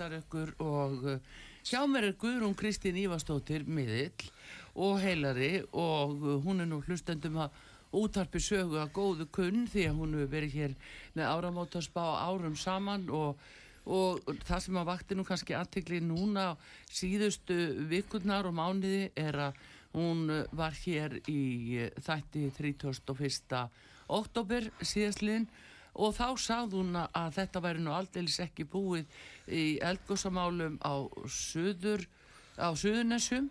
Heilsar ykkur og uh, sjá mér er Guðrún Kristín Ívarstóttir miðill og heilari og uh, hún er nú hlustendum að útarpi sögu að góðu kunn því að hún hefur verið hér með áramótarspa á árum saman og, og það sem að vakti nú kannski aðtekli núna síðustu vikurnar og mánuði er að hún uh, var hér í þætti 31. oktober síðastlinn og þá sagði hún að þetta væri nú aldeilis ekki búið í eldgósamálum á söður á söðunessum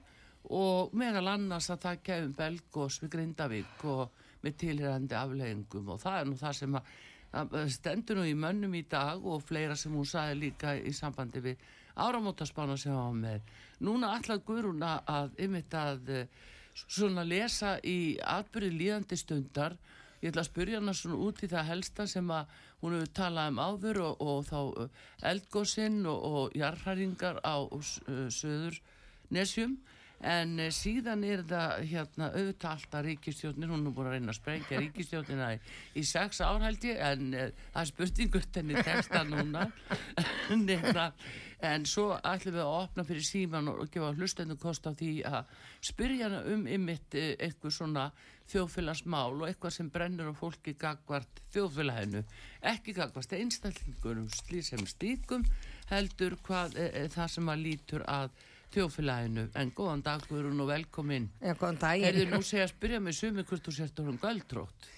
og meðal annars að það kefum belgós við Grindavík og með tilhærandi afleggingum og það er nú það sem að, að stendur nú í mönnum í dag og fleira sem hún sagði líka í sambandi við áramótaspána sem hann var með. Núna alltaf Guðrún að, að ymmit að eh, svona lesa í atbyrði líðandi stundar Ég ætla að spyrja hana svona út í það helsta sem að hún hefur talað um áður og, og þá eldgósinn og, og jarðhæringar á uh, söður nesjum en uh, síðan er það hérna auðvitað alltaf ríkistjóknir, hún er búin að reyna að sprengja ríkistjóknina í, í sex ár held ég en uh, það er spurningur þenni texta núna. En, hérna, en svo ætlum við að opna fyrir síman og, gefa hlustendu kost á því að spyrja hana um ymitt eitthvað svona þjóðfélagsmál og eitthvað sem brennur á fólki gagvart þjóðfélaginu ekki gagvart einstaklingunum slísum stíkum heldur hvað e, e, það sem að lítur að þjóðfélaginu. En góðan dag og velkomin. Já, góðan dag. Þið nú segja að spyrja mig sumi hvort þú sért um göldrótt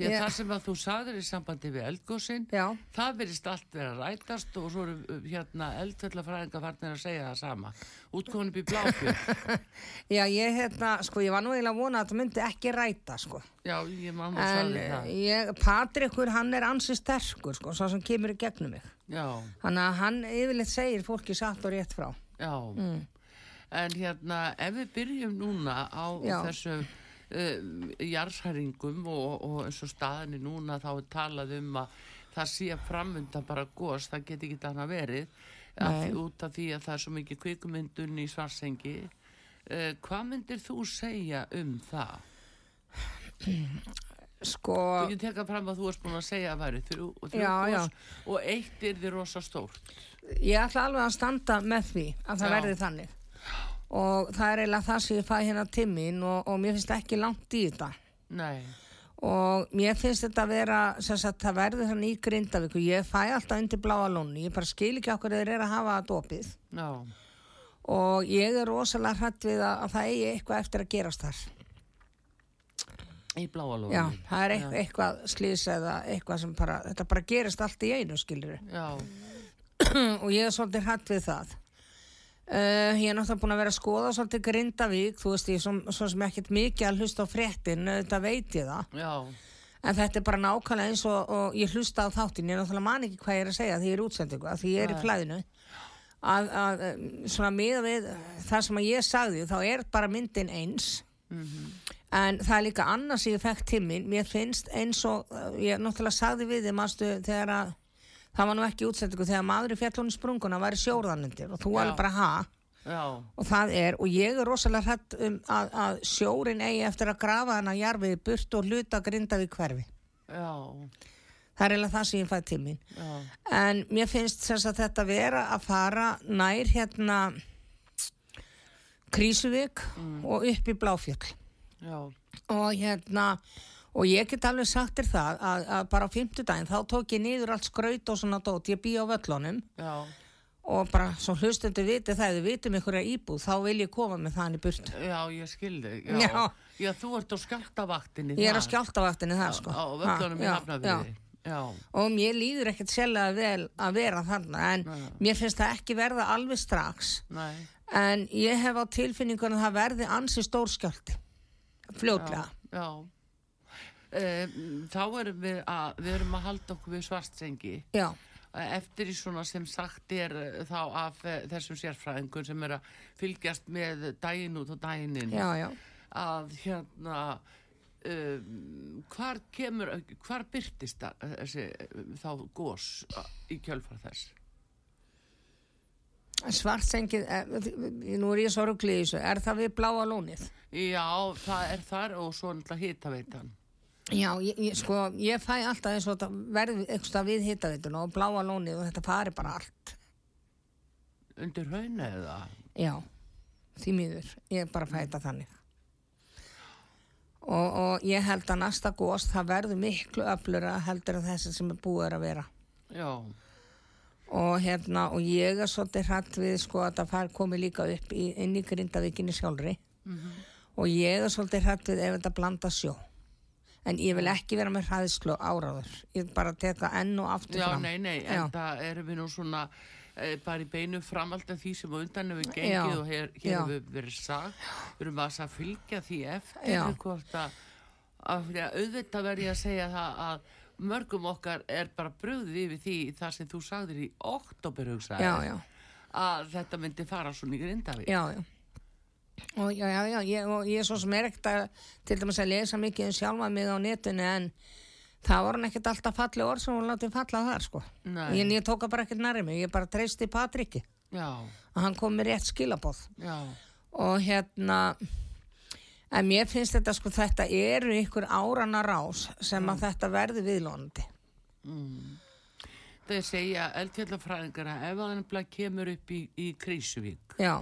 því að Já. það sem að þú sagðir í sambandi við eldgósin Já, það verist allt vera að rætast og svo eru hérna eldfellafræðinga farnir að segja það sama útkomin upp í bláfjörn já, ég hérna, sko, ég var nú eiginlega að vona að þetta myndi ekki ræta, sko. Já, ég mamma En sagði það. ég, Patrikur, hann er ansi sterkur, sko, svo sem kemur í gegnum mig. Já, Þannig að hann yfirleitt segir fólki satt og rétt frá. já. En hérna, ef við byrjum núna á Já. þessu uh, jarðhæringum og, og eins og staðinni núna þá er talað um að það sé framundan bara gos, það get ekki annað verið af, Nei. því- út af því að það er svo mikið kvikumyndun í svarsengi. Uh, hvað myndir þú segja um það? Sko, Þú getur tekað fram að þú erst búin að segja að væri þrjú, þrjú Já, já. gos og eitt er því rosa stórt. ég ætla alveg að standa með því að það Já. verði þannig. Og það er eiginlega það sem ég fæ hérna timmin og, og mér finnst ekki langt í þetta. Nei, og mér finnst þetta að vera sagt, það verður þannig í Grindavík og ég fæ alltaf undir bláa lónu ég bara skil ekki okkur þeir eru að hafa það dopið. Já, og ég er rosalega hrætt við að, að það eigi eitthvað eftir að gerast þar. Í bláa lónu. já, það er eitthvað, eitthvað slís eða eitthvað sem bara, þetta bara gerist allt í einu skilur Já, og ég er svolítið hrætt við það Uh, ég er náttúrulega búin að vera að skoða svolítið Grindavík, þú veist ég svo, svo sem ekkert mikið að hlusta á fréttin, þetta veit ég það já, En þetta er bara nákvæmlega eins og, og ég hlusta á þáttin, ég er náttúrulega man ekki hvað ég er að segja því ég er í útsendingu, því ég er í Nei. flæðinu. Að, að svona miða við það sem ég sagði, þá er bara myndin eins. En það er líka annars ég fekk tíminn, mér finnst eins og, uh, ég náttúrulega sagði við þið, mástu, þegar að, það var nú ekki útsendingu, þegar maður í fjallunni sprunguna væri sjórðanundir og þú Já. alveg bara ha, Já, og það er, og ég er rosalega hrætt um að, að sjórin eigi eftir að grafa hana jarfiði burt og hluta grinda við hverfi. já, Það er eiginlega það sem ég fæði til mín. já, En mér finnst þess að þetta vera að fara nær hérna Krísuvík og upp í Bláfjöll. já, Og hérna, og ég get alveg sagt þér það að, að bara á fimmtudaginn þá tók ég niður allt skraut og svona dót, ég bý á völlunum já, og bara svo hlustundu viti það, þið vitum að íbúð, þá vil ég koma með í burt. já, ég skildi, já. Já. Já, þú ert á skjáltavaktinni. Ég er á skjáltavaktinni það sko. Á völlunum í Ha, já, Og mér líður ekkert sérlega vel að vera þarna, en Nei. mér finnst það ekki verða alveg strax. nei, En ég hef á tilfinningunum að það verði ansi stór skjálti. Fljótlega. Um, þá erum við að, við erum að halda okkur við svartsengi. Já, eftir í svona sem sagt er eh, þá af eh, þessum sérfræðingun sem er að fylgjast með daginn út og daginn að hérna um, hvar kemur hvar byrtist það, þessi þá gós í kjölfar þess? Svartsengið, nú er ég svo rugglið í þessu, er það við bláa lónið? já, það er þar og svo náttúrulega hitaveitan Já, ég, ég, sko, ég fæ alltaf eins og þetta verði eitthvað við hittaveituna og bláa lónið og þetta fari bara allt. undir hauna eða Já, því miður, ég bara fæ þetta þannig. Og, og ég held að næsta gós það verður miklu öflura heldur en þessi sem er búið að vera. já, Og hérna, og ég er svolítið hrætt við sko að það fær komið líka upp í, inn í grindavíkinni sjálfri. Og ég er svolítið hrætt við ef þetta blanda sjó. En ég vil ekki vera með hræðslu áráður. Ég vil bara teka enn og aftur já, fram. nei, nei Já. en það erum við nú svona eh, bara í beinu framald af því sem undan hefur Já. gengið og hér, hér Já. hefur verið sagt við erum að fylgja því eftir Já. hvort að, að auðvitað verði að segja það að mörgum okkar er bara bröðið yfir því það sem þú sagðir í oktober hugsaði Já, já. að þetta myndi fara svona í grindavík Já, já. Og já, já, já, ég, og ég er svo sem er ekkert að til dæmis að lesa mikið um sjálfa mig á netinu en það voru ekkert alltaf falli orð sem hún látið falla þar, sko. Ég, ég tók það bara ekkert nærið mig, ég bara treysti Patriki. Já, að hann kom með rétt skilabóð. já, Og hérna, en mér finnst þetta, sko, þetta eru ykkur árana rás sem að þetta verði viðlónandi. þeir segja eldfjallafræðingar að ef það nefnilega kemur upp í, í Krísuvík Já,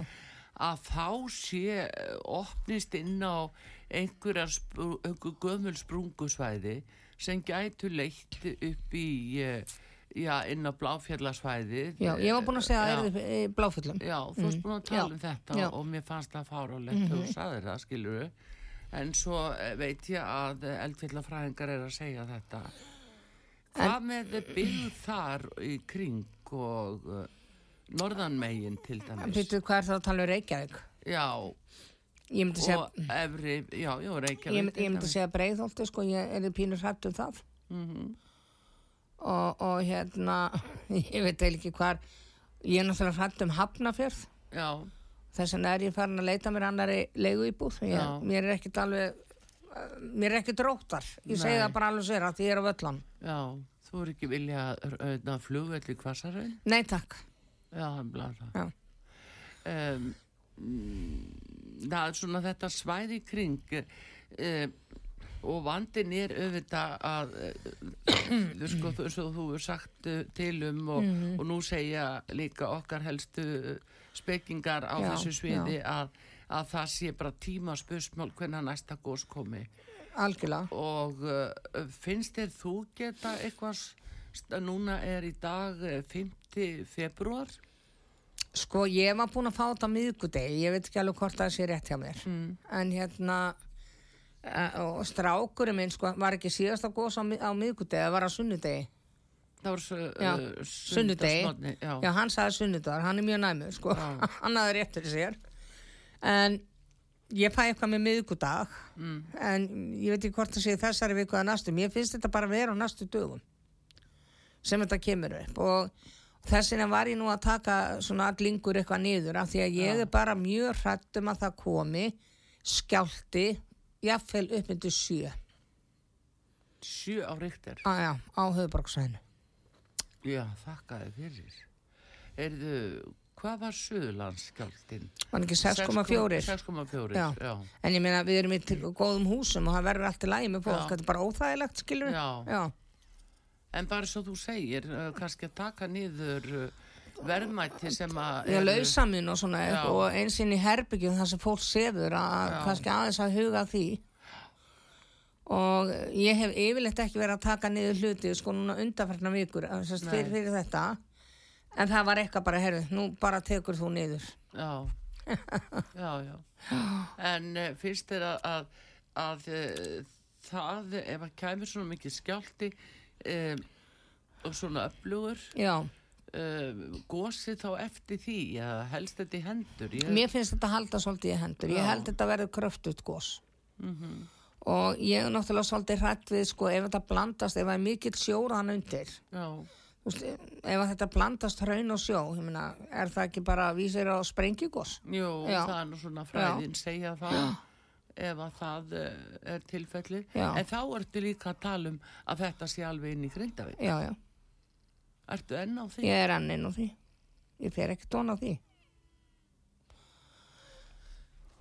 að þá sé eh, opnist inn á einhverja sprú, einhver gömul sprungusvæði sem gætu leitt upp í eh, já, inn á bláfjallasvæði já, ég var búin að segja að Já. það er bláfullum. Já, þú varst búin að tala Já. um þetta Já. Og mér fannst það fárálegt þegar þú sagðir það, skilur en svo eh, veit ég að eldfjallafræðingar er að segja þetta Hvað með byggð þar í kring og norðanmegin til dæmis? Býttu, hvað er það að tala um Reykjavík? Já, Ég myndi segja... og efri, já, já, Reykjavík ég, mynd- ég myndi segja breiðholti sko, ég er pínur hrætt um það Mhm. og, og hérna ég veit eiginlega ekki hvar ég er náttúrulega hrætt um hafnafjörð Já, þess vegna er ég farin að leita mér annari leigu íbúð ég, Já. mér er ekkit alveg mér er ekkit róttar ég segi Nei. það bara alveg sér að ég er á völlan já, þú er ekki vilja að flugvelli kvassarinn? nei takk Já, það er blað Já. það. Um, mm, það er svona þetta svæði kring um, og vandin er auðvitað að uh, sko, þú, þú er sagt uh, til um og, Mhm. og nú segja líka okkar helstu spekingar á Já, þessu sviði að, að það sé bara tíma spursmál hvernig næsta gós komi algjörlega og uh, finnst þér þú geta eitthvað núna er í dag uh, 5. februar sko ég var búin að fá þetta á miðgudegi ég veit ekki alveg hvort það sé rétt hjá mér mm. en hérna eh, og strákurinn minn sko var ekki síðasta gos á, mi- á miðgudegi það var á sunnudegi það var svo Já, uh, sunnudegi. sunnudagsmorgni, já. Já, hann sagði sunnudagar, hann er mjög næmur, sko. Hann hafði rétt fyrir sér. En ég fæ eitthvað með miðgudag, Mm. en ég veit ekki hvort það sé þessari viku að næstu. Mér finnst þetta bara að vera á næstu dögum sem þetta kemur upp. Og þess vegna var ég nú að taka svona allingur eitthvað niður af því að ég Já. er bara mjög hrætt um að það komi skjálti, jafnvel upp myndu sjö. sjö á ríkter Á, já, á höfuborgsvæðinu. já, þakka þið fyrir Erðu, hvað var Suðurlandsskjáltin? var ekki 6,4 6,4, Já. já. en ég meina við erum í góðum húsum og það verður allt í lægi með fólk, þetta er bara óþægilegt skilur Já. já, En bara svo þú segir, uh, kannski að taka niður uh, verðmætti sem að... já lausamun og svona Já. og eins inn í herbyggjum þar sem fólk sefur að Já. kannski aðeins að huga því og ég hef yfirleitt ekki verið að taka niður hluti sko núna undanferna vikur eh, fyrir, fyrir þetta en það var eitthvað bara, herru, nú bara tekur þú niður Já, já, já. En finnst þér að, að, að það, ef að kæmur svona mikið skjálti um, og svona já, uh, gósi þá eftir því, að helst þetta í hendur. Ég, mér finnst þetta halda svolítið í hendur, ég Já. held þetta verður kröftut gós Mhm. og ég er náttúrulega svolítið hrætt við sko ef þetta blandast, ef það er mikill sjóran undir Já, veist, ef að þetta blandast hraun og sjó meina, er það ekki bara vísir á sprengigos jú, Já. það er nú svona fræðin segja það. ef að það uh, er tilfellið. En þá ertu líka að tala um að þetta sé alveg inn í Grindavík. Já, já, ertu enn á því? ég er enn inn á því. Ég fer ekki tón á því.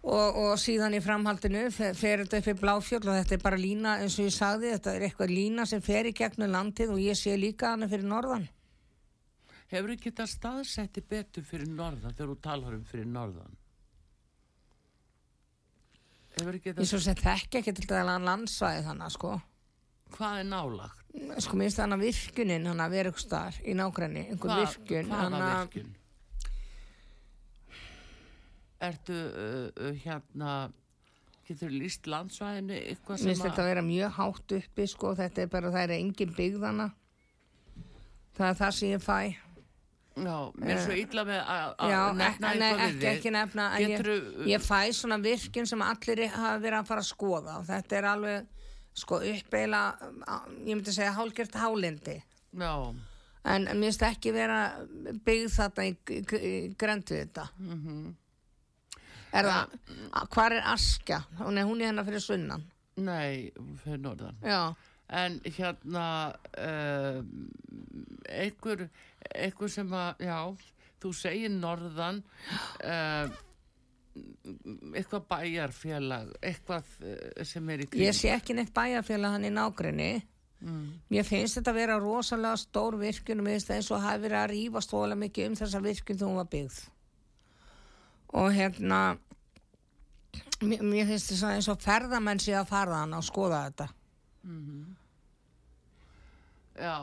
Og, og síðan í framhaldinu fer, fer þetta upp í bláfjöld og þetta er bara lína eins og ég sagði, þetta er eitthvað lína sem fer í gegnum landið og ég sé líka hana fyrir norðan. Hefur ekki þetta staðsetti betur fyrir norðan þegar þú talar um fyrir norðan? Ég þetta, svo sem þekki ekki til þetta landsvæði þannig sko hvað er nálagt? sko minnst þannig virkunin hann að staðar í nágræni einhver Hva- virkun Hvaða hana- virkun? Ertu uh, uh, hérna, getur líst landsvæðinu eitthvað sem minnst þetta að vera mjög hátt uppi sko þetta er bara það er engin byggðana það er það sem ég fæ Já, mér er svo illa með að að Já, nefna eitthvað við ekki, þig. ekki nefna en ég, Geturðu- ég fæ svona virkun sem allir hafa verið að fara að skoða. Og þetta er alveg sko uppeila ég myndi segja hálgert hálindi Já, en mér finnst ekki vera byggð þarna í, í, í grendu þetta mhm. er það, hvar er Askja? Hún er, hún er hérna fyrir sunnan. Nei, fyrir norðan. já, En hérna, uh, einhver, einhver sem að, já, þú segir norðan, uh, eitthvað bæjarfélag, eitthvað uh, sem er í kring. ég sé ekki neitt bæjarfélag hann í nágrinni Mm. mér finnst þetta að vera rosalega stór virkun og mér finnst það eins og hafi verið að rífa stóla mikið um þessa virkun hún var byggð og hérna mér, mér finnst þetta eins og ferðamenn sé að fara þann og skoða þetta Já,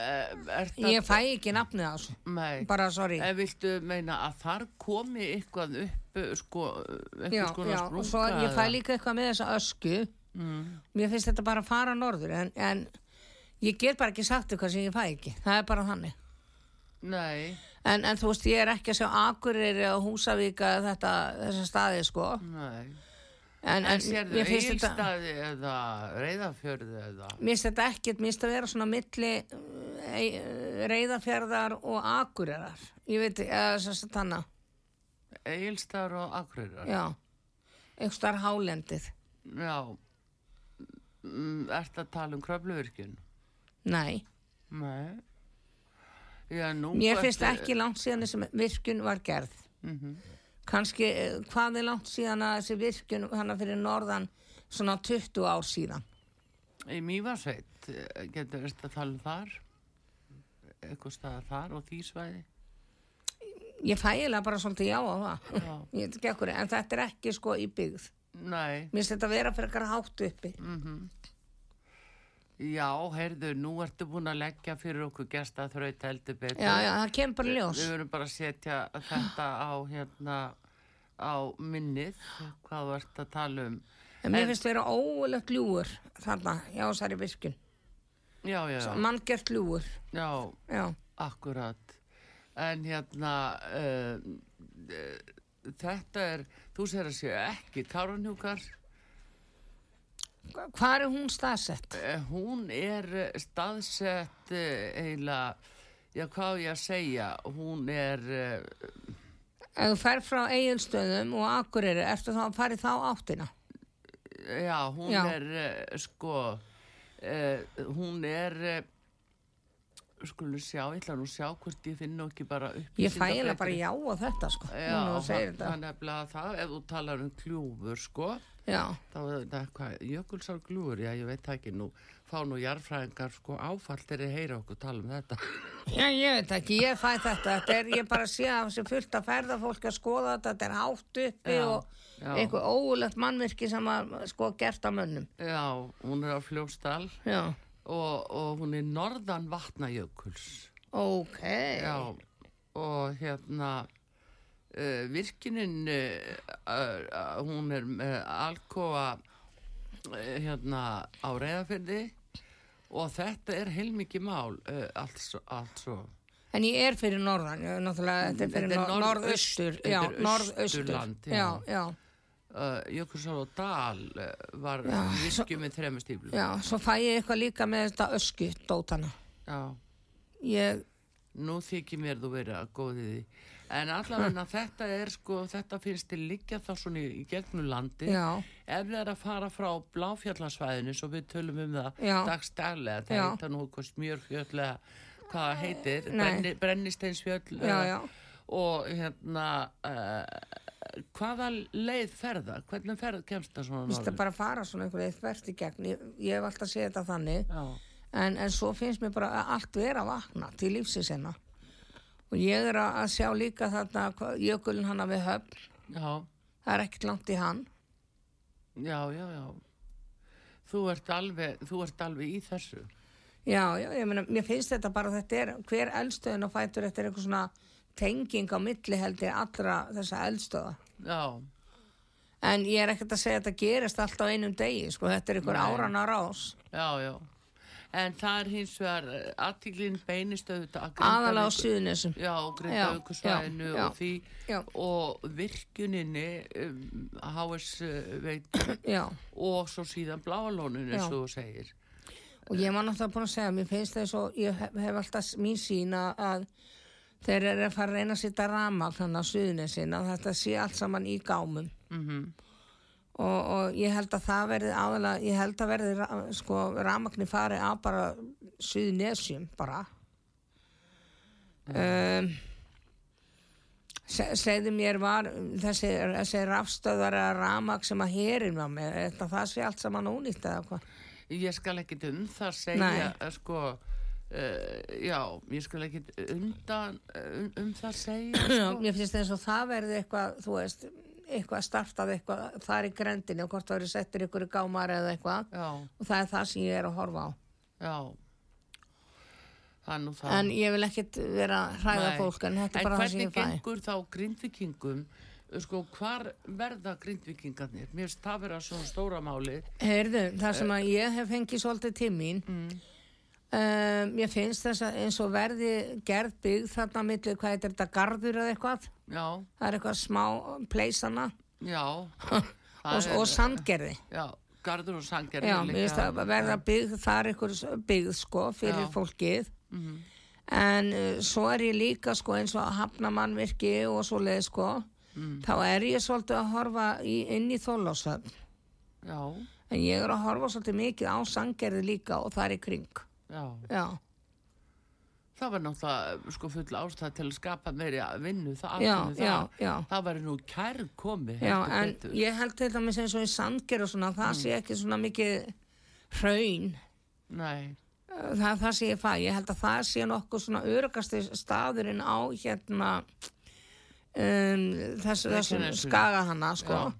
eh, er það... ég fæ ekki nafnið þessu Nei, bara sorry en viltu meina að þar komi eitthvað upp, sko, já, eitthvað já, sprunga? og svo ég fæ eða? líka eitthvað með þessa ösku Mm. mér finnst þetta bara að fara norður en, en ég get bara ekki sagt eitthvað sem ég fæ ekki það er bara þannig Nei, en, en þú veist ég er ekki að sjá Akureyri og Húsavíka þetta, þessa staði sko nei. En, En sérðu þetta Egilstaði eða Reyðafjörði eða... mér finnst þetta ekkert, mér finnst þetta vera svona milli e, reyðafjörðar og Akureyrar ég veit, eða þess að tanna Egilstaðar og Akureyrar. já, einhvers þar hálendið Já. Mm, Ertu að tala um kröfluvirkjun? nei, Nei. Já, nú... mér finnst ertu- ekki langt síðan þessi virkun var gerð Mhm. Kannski, eh, hvað er langt síðan að þessi virkun hana fyrir norðan svona 20 ár síðan Í Mývarsveit, eh, getur að tala um þar? Eitthvað staðar þar og því svæði? ég fægilega bara svolítið já á það Já. ekki en þetta er ekki sko í byggð Nei. mér finnst þetta vera fyrir eitthvað hátt uppi Mm Já, heyrðu, nú ertu búin að leggja fyrir okkur gesta þraut heldur betur. já, já, það kemur bara ljós Við verðum bara að setja þetta á hérna á minnið hvað þú ert að tala um. en mér En- finnst vera óulegt ljúur þarna, já, þessari virkun Já, já, já, manngert ljúur já, já, akkurat. En hérna, uh, uh, þetta er, þú sér að séu ekki Káranjúkar, hvað er hún staðsett? uh, hún er eh, staðsett uh, eiginlega, já, hvað ég að segja, hún er, ef þú fer frá eigilstöðum og akureyri, ertu þá að fara í þá áttina já, hún Já. er, sko, hún er, skulum sjá, ég ætla nú að sjá hvort ég finn nú ekki bara upp Ég fæ eiginlega bara já á þetta sko. Já, þú segir það er ef þú talar um kljúfur, sko, Já, þá er þetta hvað, jökulsár kljúfur, já, ég veit ekki nú, fá nú jarfræðingar, sko, áfall þegar ég heyra okkur tala um þetta. já, ég veit ekki, ég fæ þetta. Þetta er, ég bara sé að þessi fullt að ferðafólk að skoða þetta, þetta er hátt uppi og einhver óulegt mannvirki sem að sko gert að mönnum. Já, hún er á Fljósdal Já, og, og hún er norðan vatnajökuls. ok. Já, og hérna, uh, virkinin, uh, uh, hún er með alkoa hérna á reyðafyrði og þetta er heilmikið mál, allt svo. En ég er fyrir norðan, náttúrulega, þetta er fyrir norðaustur. þetta Já, er norðaustur. Austurland, já. Já, já, Uh, Jökulsár og Dal uh, var virkið með þremur stíflum. já. Svo fæ ég eitthvað líka með þetta ösku dótana. Já, Ég, nú þykir mér þú verið að góði því. En allavega þetta er sko, þetta finnst til liggja þá svona í, í gegnum landi. já, Ef það er að fara frá bláfjallasvæðinu, svo við tölum um það dagstælega, það Já. heita nú smjörfjöldlega, hvað heitir. Brenni, brennisteinsfjöld og hérna, uh, hvaða leið ferða? Hvernig ferð kemst það svona Vist að bara fara svona einhverju þvert í gegn. Ég, ég hef alltaf séð þetta þannig. En, en svo finnst mér bara að allt vera að vakna til lífsins hérna. Og ég er að að sjá líka þarna jökulinn hana við höfn. já, Það er ekkert langt í hann. já, já, já. Þú ert alveg, þú ert alveg í þessu. Já, já, ég meina, mér finnst þetta bara að þetta er, hver eldstöðin og fætur þetta er eitthvað svona tenging á milli heldur allra þessa eldstöða. Já, En ég er ekkert að segja að þetta gerist allt á einum degi, sko, þetta er einhver Nei. árana rás. já, já. En það er hins vegar aðtíklinn beinist auðvitað að Aðalega á suðunisum. Já, Grindavíkursvæðinu já, og því já. og virkuninni um, HS veit Já, og svo síðan bláalónun eins og þú segir. og ég var náttúrulega búin að segja, mér finnst það svo, ég hef, hef alltaf mín sín að- að þeir eru að fara að reyna að sitta rama þannig á suðunisin, að þetta sé allt saman í gámum. Mm og, og ég held að það verði aðalega, ég held að verði sko, ramagni fari að bara suðnesjum bara um, se, segðu mér var þessi, þessi rafstöðar að ramag sem að herin var með þetta það sé allt saman ónýtt eða hvað Ég skal ekkit um það segja, Nei. sko, uh, já, ég skal ekkit undan um, um það segja, Já, sko. mér finnst eins og það verði eitthvað þú veist, eitthvað startað eitthvað þar í grendinu og hvort það verið settir ykkur í gámar eða eitthvað Já, og það er það sem ég er að horfa á já. Það það. en ég vil ekkit vera hræða fólk en þetta er bara það sem hvernig ég fæ gengur þá grindvikingum, sko, hvar verða grindvikingarnir? Mér finnst það vera svona stóra máli. Heyrðu, það sem að ég hef fengið svolítið til mín Mm. Um, ég finnst þess að eins og verði gerð byggð þarna milli, hvað heitir þetta, garður eða eitthvað? Já, það er eitthvað smá pleysana og, Það og sandgerði. Já, gardur og sangar. Já, mér finnst að verða byggð þar eitthvað byggð sko fyrir Já. fólkið. Mhm. en uh, svo er ég líka sko eins og að hafna mannvirki og svo leið sko. Mm. þá er ég svolítið að horfa í, inn í þólásöfn Já, en ég er að horfa svolítið mikið á sangerði líka og það er í kring já. já, Það var náttúrulega sko full ástæð til að skapa meiri vinnu það, já, það. já Það væri nú kær komið Já, en ég held til dæmis eins og í sandgerð og svona, Mm. það sé ekki svona mikið hraun Nei, það það sem ég fæ, ég held að það sé nokkuð svona örugasti staðurinn á hérna um, þess, þessum Reykjanesinu. skaga hana sko. Já.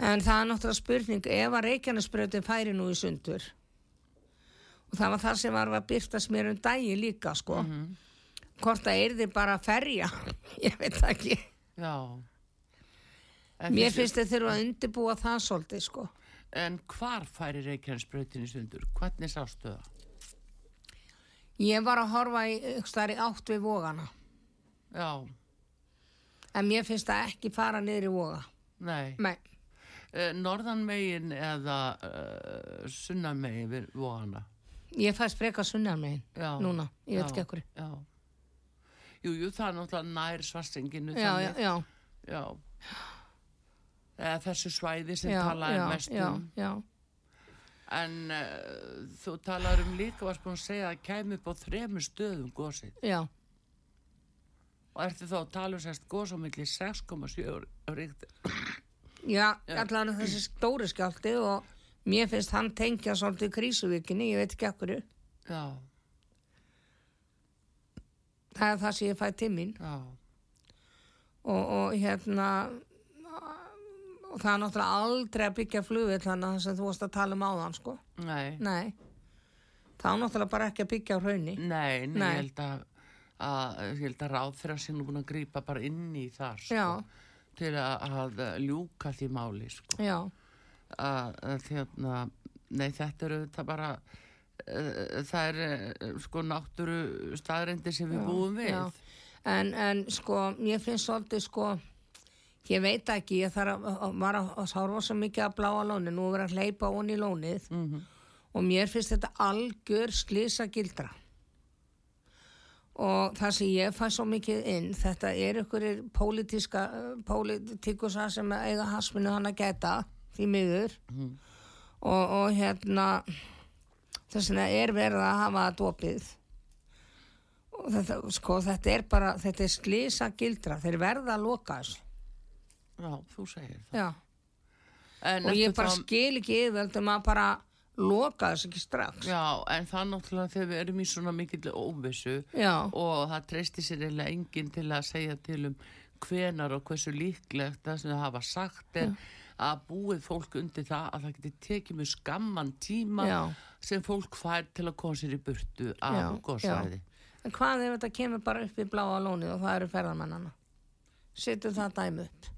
en það er náttúrulega spurning ef að Reykjanesbröðin færi nú í sundur og það var það sem var að byrtast mér um dagi líka sko. Mhm. hvort það yrði bara að ferja ég veit ekki mér finnst þið þurfa að undirbúa það svolítið sko. En hvar færi Reykjanesbrautin í sundur? Hvernig sástu það? ég var að horfa í, staðar í átt við vógana Já, en mér finnst það ekki fara niður í vóga nei. Nei. Uh, norðan megin eða uh, sunnan megin við vóana? Ég fæst freka sunnan megin núna, ég veit ekki ekkur. Jú, jú, það er náttúrulega nær svarsenginu Já, já, já, já. Eða þessu svæði sem já, talaði já, mest um. já. En uh, þú talar um líka, varst búin að segja að kæmi upp á þremur stöðum gósið. já, Og ertu þá að tala um sérst gós á milli 6,7 ríkt. já, allan þessi stóri skjálti og mér finnst hann tengja svolítið krísuvíkinni, ég veit ekki akkur Já, það er það sem ég fæ já, og, og hérna og það er náttúrulega aldrei að byggja flugvill þannig að sem þú varst að tala um áðan sko. Nei. nei, það er náttúrulega bara ekki að byggja á hraunni Nei, nei, Nei. ég held að, að, ég held að ráð þeirra sinni búin að grípa bara inn í þar, sko. Til að, að ljúka því máli, sko. já, Að, hérna, nei, þetta eru þetta bara, uh, það er uh, sko náttúru staðrendi sem við búum við. já. En, en sko, mér finnst svolítið sko ég veit ekki, ég þarf að, var að, að sára svo mikið að bláa lóni nú er verið að hleypa onni lónið Mhm. og mér finnst þetta algjör slisa gildra og það sem ég fæ svo mikið inn þetta er ykkur pólitíska pólitíkusa sem eiga hasminu hann að geta því miður Mhm. og, og hérna þess vegna er verið að hafa það dopið og þetta, sko, þetta er bara þetta er slisa gildra, þeir verða að loka þessu Já, þú segir það. Já. En og ég bara þá- skil ekki yfirvöldum að bara loka þessu ekki strax Já, en það náttúrulega þegar við erum í svona mikill óvissu Já. og það treysti sér eiginlega enginn til að segja til um hvenar og hversu líklegt það sem það hafa sagt er að búið fólk undir það að það geti tekið mjög skamman tíma Já. sem fólk fær til að koma sér í burtu af góðsvæði. En hvað ef þetta kemur bara upp í bláa lónið og það eru ferðamennana? Setur það dæmi upp?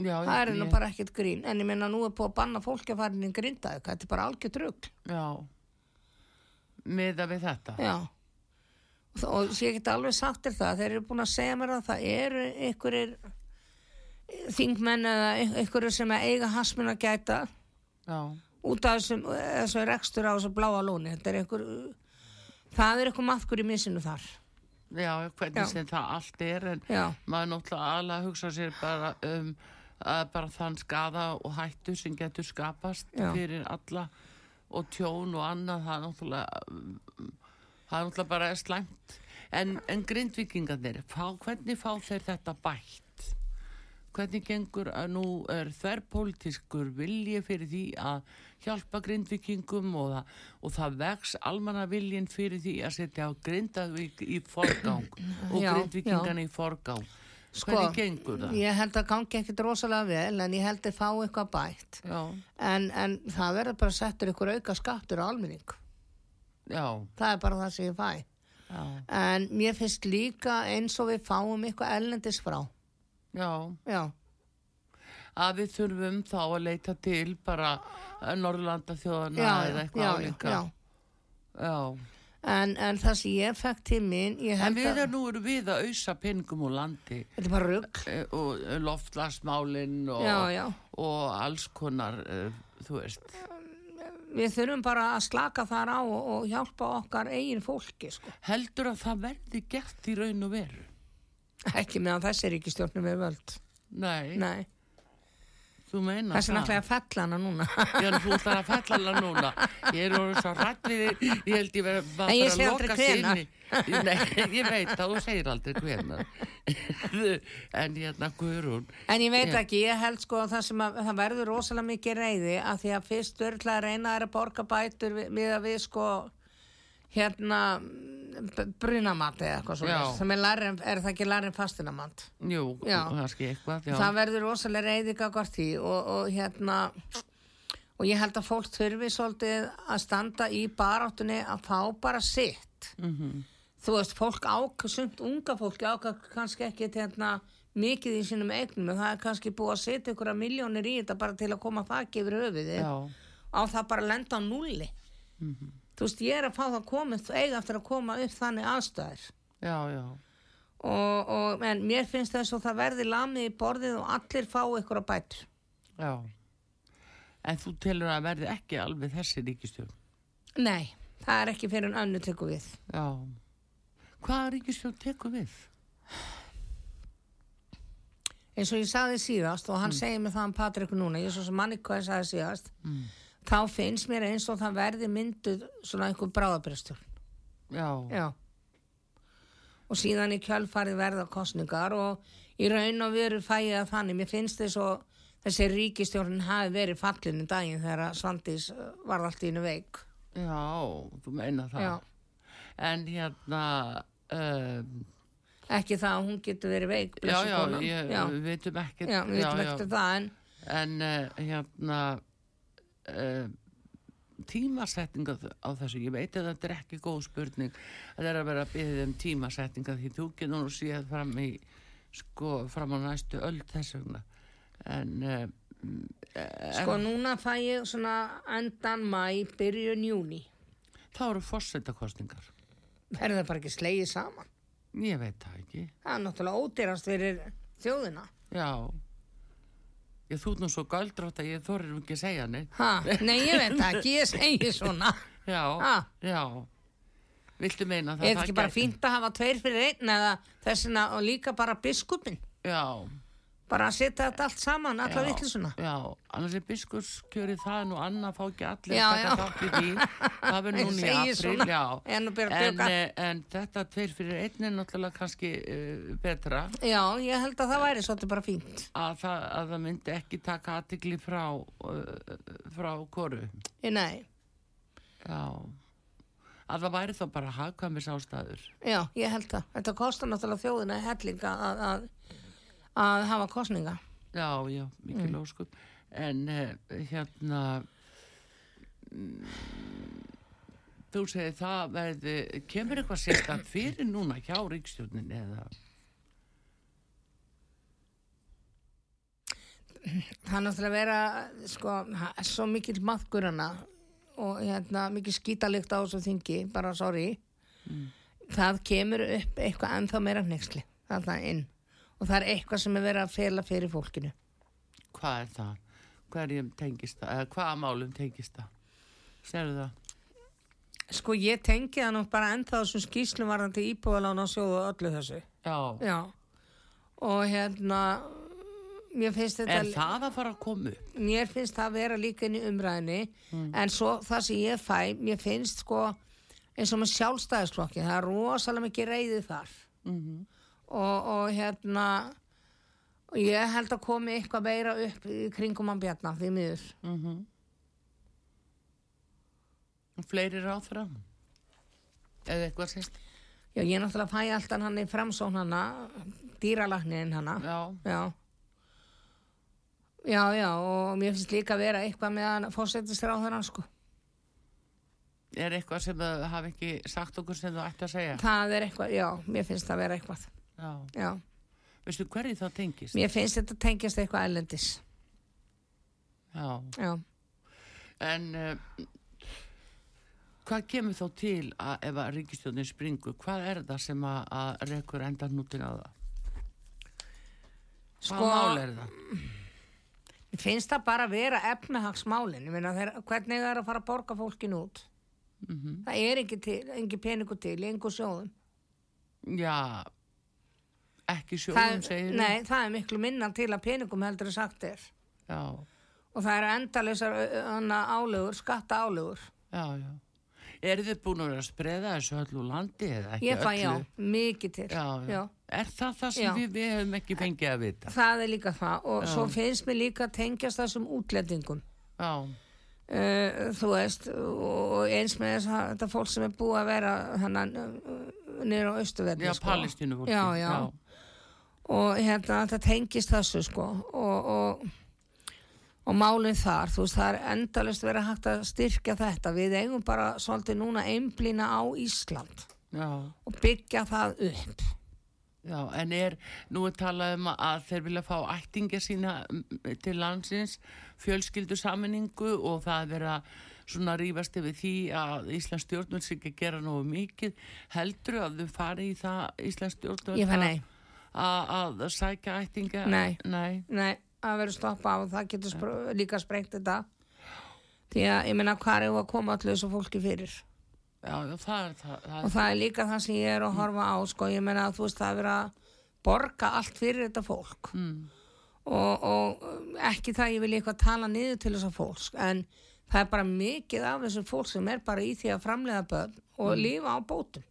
Já, Það er nú ég- bara ekkert grín. En ég minna nú er búið að banna fólki að fara inn í grindaðu. Þetta er bara algjör trugg. Já, miða við þetta. Já. Og, og ég get alveg sagt þér það. Þeir eru búin að segja mér að það eru einhverjir þingmenn eða einhverjir sem eiga hasmin að gæta Já, út af þessum, þessum rekstur á þessu bláa lóni. Þetta er einhver, það er einhver maðkur í misinu þar. já, hvernig Já. sem það allt er en Já. maður náttúrulega alveg að hugsa sér bara um bara þann skada og hættu sem getur skapast fyrir alla og tjón og annað það er náttúrulega það er náttúrulega bara slæmt en, en grindvikingarnir fá, hvernig fá þeir þetta bætt hvernig gengur að nú er þverrpólitískur vilji fyrir því að hjálpa grindvikingum og það, og það vex almanna viljin fyrir því að setja á grindavík í forgang og Já, grindvikingarna í forgang hvernig gengur það? Sko, Ég held að gangi ekkit rosalega vel en ég held að fá eitthvað bætt. Já, En, en það verður bara settur ykkur auka skattur á almenning. já, Það er bara það sem ég fæ. já, En mér finnst líka eins og við fáum eitthvað ellendis frá. Já Já, að við þurfum þá að leita til bara Norrlanda þjóðana eða eitthvað já, álíka já. já. En, en það sem ég fekk til mín, ég En held við að erum nú erum við að ausa peningum úr landi þetta er bara rugg. eh, og loftlasmálinn og, Já, já. og alls konar, þú veist. Við þurfum bara að slaka þar á og, og hjálpa okkar eigin fólki, sko. Heldur að það verði gert í raun og veru? Ekki meðan þessi er völd. Nei, Nei, þú meina þessi er náttúrulega að fella hana núna. Já, þú ætlar að fella hana núna. Ég er orðið svo rætt við þig, ég held ég verið bara að loka sig hvenær. inni. Nei, ég veit það, þú segir aldrei hvenar. en hérna, Guðrún, En ég veit ekki, ég held sko að það sem að það verður rosalega mikið reyði að því að fyrst störla að reyna er að borga bætur við, við að við sko hérna brunamat eða eitthvað svona sem er, lærin, er það ekki lærin fastinamat jú, Já. kannski eitthvað, já. það verður rosalega reyði gagvart því og, og hérna og ég held að fólk þurfi svolítið að standa í baráttunni að fá bara sitt Mhm. þú veist, fólk ák, sumt unga fólki áka kannski ekki hérna mikið í sínum eignum, það er kannski búið að setja ykkur að miljónir í þetta bara til að koma þakki yfir höfuðið Já, á það bara að lenda á nulli þú veist, ég er að fá það komið eiga eftir að koma upp þannig aðstæður já, já. og, og en mér finnst þess að það verði lamið í borðið og allir fá ykkur að bætur Já. En þú telur að verði ekki alveg þessi ríkistjórn? nei, það er ekki fyrir en önnu tekur við Já. Hvaða ríkistjórn tekur við? eins og ég sagði síðast og hann segir mig það um Patrik núna, ég er svo sem manni hvað ég sagði síðast þá finnst mér eins og það verði mynduð svona einhver bráðabröstur já, já. Og síðan í kjölfarið verða kostningar og í raun og veru fæ ég að þannig, mér finnst þess að þessi ríkistjórn hafi verið fallinu daginn þegar Svandís uh, var allt í einu veik. Já, þú meina það. Já, en hérna um, ekki það að hún getur verið veik já, já, ég, já, við veitum ekkert. Já, við veitum ekkert um það en en uh, hérna uh, tímasetninga á þessu. Ég veit að þetta er ekki góð spurning. Það er að vera að byggja um tímasetninga því þú getur nú séð fram í sko fram á næstu öll þess vegna. En uh, sko núna fæ ég svona endan mæ, byrjun júni þá eru fórsetakostningar verður það bara ekki slegið saman? Ég veit það ekki. Það er náttúrulega ódýrast fyrir þjóðina. Já ég þú ert nú svo galdrátt að ég þorir ekki að segja neitt. Ha, nei ég veit ekki, ég segi svona. Já, Ha? já. Viltu meina það? Er þetta ekki bara fínt að hafa tveir fyrir einn eða þessina og líka bara biskupin já bara að setja þetta allt saman, alla vittlisuna Já, annars er biskurskjöri það nú annað fá ekki allir Já, að taka þátt í því. Það verður Ég núna í april, en að en, eh, en þetta tveir fyrir einn er náttúrulega kannski uh, betra. Já, ég held að það væri svolítið bara fínt. Að það, að það myndi ekki taka aðtikli frá uh, frá koru nei, já. Að það væri þá bara hagkvæmis ástæður já, ég held það. Þetta kostar náttúrulega þjóðina hellinga að, að, að hafa kostninga já, já, mikil Mm. óskup en uh, hérna mm, þú segir það verði, kemur eitthvað sérstaklega fyrir núna hjá ríkstjórnin eða? Það er náttúrulega að vera sko, það er svo mikil maðgur hana og hérna, mikil skítalikt á þessu þingi, bara sorry. Það kemur upp eitthvað ennþá meira hnexli þarna inn og það er eitthvað sem er verið að fela fyrir fólkinu hvað er það? Hverjum tengist það? Eða hvaða málum tengist það? Serðu það? sko ég tengi það nú bara ennþá þessum skýslum varðandi íbúðalána og sjóðu öllu þessu Já. já og hérna mér finnst þetta Er það að fara að koma upp? mér finnst það að vera líka inn í umræðinni en svo það sem ég fæ mér finnst sko eins og með sjálfstæðisklokki það er rosalega mikið reyðið þar Mm og, og hérna og ég held að komi eitthvað meira upp í kringum hann bjarnar því miður -hmm. Fleiri ráþra? Eða eitthvað sérst? já ég náttúrulega fæ alltaf hann í framsón hana dýralagnin hana Já. já já já og mér finnst líka að vera eitthvað með hann fórsetist ráð sko Er eitthvað sem þau hafi ekki sagt okkur sem þú ætti að segja? það er eitthvað, já, mér finnst það að vera eitthvað Já. já Veistu hverju það tengist? Mér finnst þetta tengjast eitthvað ælendis. Já. Já. En uh, hvað kemur þá til að ef að ríkistjóðin springur? Hvað er það sem að, að rekur endan nútin á það? Sko, Hvað mál er það? mér finnst það bara að vera efnahagsmálin. Ég meina, hvernig það er að fara að borga fólkin út? Mm Það er ekki peningu til, í engu sjóðum. Já, ekki sjóðum segir nei, það er miklu minna til að peningum heldur að sagt er. Já, Og það eru endalausar álugur, skatta álugur. já, já. Eru þið búin að vera að spreða þessu öllu landi eða ekki Ég fæ já, öllu? mikið til. Já, já. Já. Er það það sem við, við hefum ekki fengið að vita? Það er líka það. Og svo finnst mér líka að tengjast þessum útlendingum. Já, Uh, þú veist og eins með þess að þetta fólk sem er búið að vera niður á austuverði já, Palestínu fólki. Já, já. Og hérna þetta tengist þessu sko. Og, og, og málinn þar þú veist það er endalist verið hægt að styrkja þetta. Við eigum bara svolítið núna einblýna á Ísland Já, og byggja það upp. Já, en er, nú er talað um að þeir vilja fá ættingja sína til landsins, fjölskyldu saminningu og það er verið að svona rífast yfir því að Íslands stjórnvöld sé ekki gera nógu mikið. Heldur að þau fari í það Íslands stjórnvöld Ég að- nei. Að sækja ættinga Nei. Nei. Nei, að vera stoppa á það getur spr líka sprengt þetta. Því að ég meina hvað er að koma allir þessu fólki fyrir? Já, það er það, það og það er líka það sem ég er að horfa á sko, ég meina að þú veist það er verið að borga allt fyrir þetta fólk. Mm, og, og ekki það ég vil eitthvað tala niður til þessa fólks en það er bara mikið af þessu fólk sem er bara í því að framlega börn og lifa á bótum. og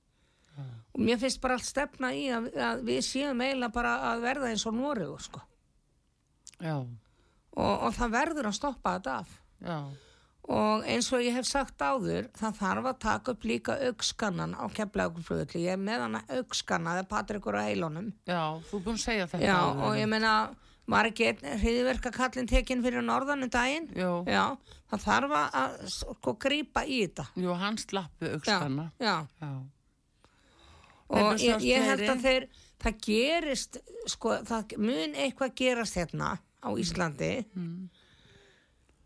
mér finnst bara allt stefna í að, að við séum eiginlega bara að verða eins og Noregur sko. Já, og, og það verður að stoppa þetta af. Já, og eins og ég hef sagt áður það þarf að taka upp líka aukskannan á keflaugurflöðli, ég er með hana aukskanna það er Patrikur á heilunum já, þú búin að segja þetta já og ég meina var ekki hriðverka kallin tekin fyrir norðan um daginn? Já, það þarf að sko grípa í þetta. Jú, hann slappi já, aukstanna já. Já, og ég, ég held að þeir það gerist sko, það mun eitthvað gerast hérna á Íslandi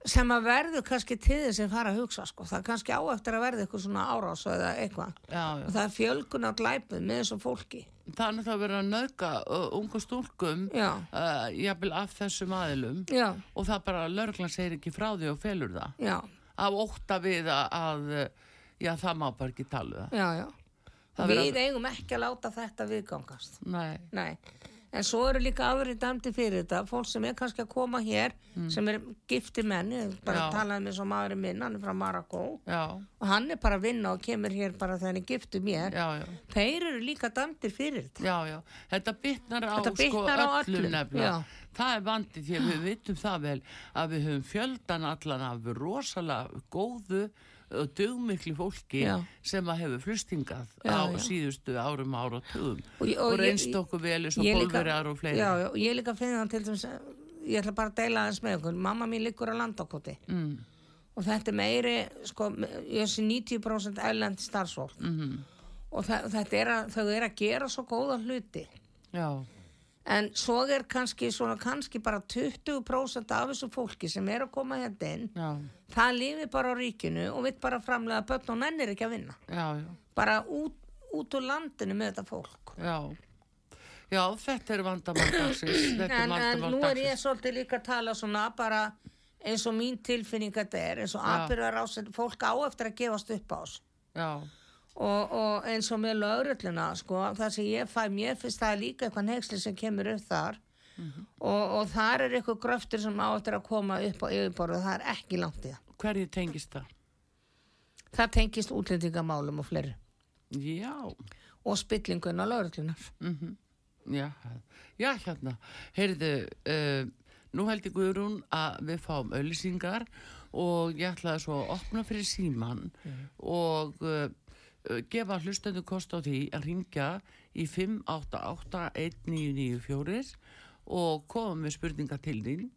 sem að verður kannski til þess að fara að hugsa sko. það er kannski á eftir að verða eitthvað svona árás eða eitthvað. Og það er fjölgun á glæpum með þessu fólki. Er náttúrulega verið að nauka uh, ungu stúlkum uh, jafnvel af þessum aðilum. Já, og það bara lörglan segir ekki frá því og felur það. Já, af ótta við að, að uh, já, það má bara ekki tala um það. Já, já. Við verður- eigum ekki að láta þetta viðgangast Nei, Nei, en svo eru líka aðri dæmdi fyrir þetta, fólk sem er kannski að koma hér, sem er gifti menn, ég bara Mm. Talaði með svo maðurinn minn, hann er frá já, og hann er bara að vinna og kemur hér bara þegar hann er giftu mér. já, já Þeir eru líka dæmdir fyrir þetta. Já, já, þetta bitnar á, Þetta bitnar sko, á öllum öllum, nefnilega. já. Það er vandið því að við vitum það vel að við höfum fjöldan allan af rosalega góðu og dugmikli fólki Já. sem að hefur flustingað Já, á já. síðustu árum ára og tugum Og og, og reynst okkur vel eins og bólverjar og fleiri. Já, og ég líka finna hann til þess að, ég ætla bara að deila aðeins með okkur, mamma mín liggur á landakoti Mm, og þetta er meiri, sko, ég sé 90% ælend starfsfólk mm, og þa þetta er að, þau er að gera svo góða hluti. já, En svo er kannski, svona kannski bara 20% af þessu fólki sem er að koma hérna inn, já, það lifir bara á ríkinu og vill bara framlega börn og nennir ekki að vinna. já, já, Bara út, út úr landinu með þetta fólk. já. Já, þetta er vandamál dagsins. Þetta er En, en nú er ég svolítið líka að tala svona bara eins og mín tilfinning þetta er, eins og aðbyrðar á fólk á eftir að gefast upp á oss. Já, Og, og eins og með lögrulluna, sko, það sem ég fæ, mér finnst það líka eitthvað neyksli sem kemur upp þar og, og þar er eitthvað gröftur sem á eftir að koma upp á yfirborðu það er ekki langt í það. hverju tengist það? Það tengist útlendingamálum og fleiri Já, og spillingun á lögurlunar. mm já, já, hérna, heyrðu, uh, nú held ég Guðrún að við fáum auðlýsingar og ég ætlaði svo að opna fyrir síman og uh, gefa hlustendu kost á því að ringja í 5881994 og koma með spurninga til þín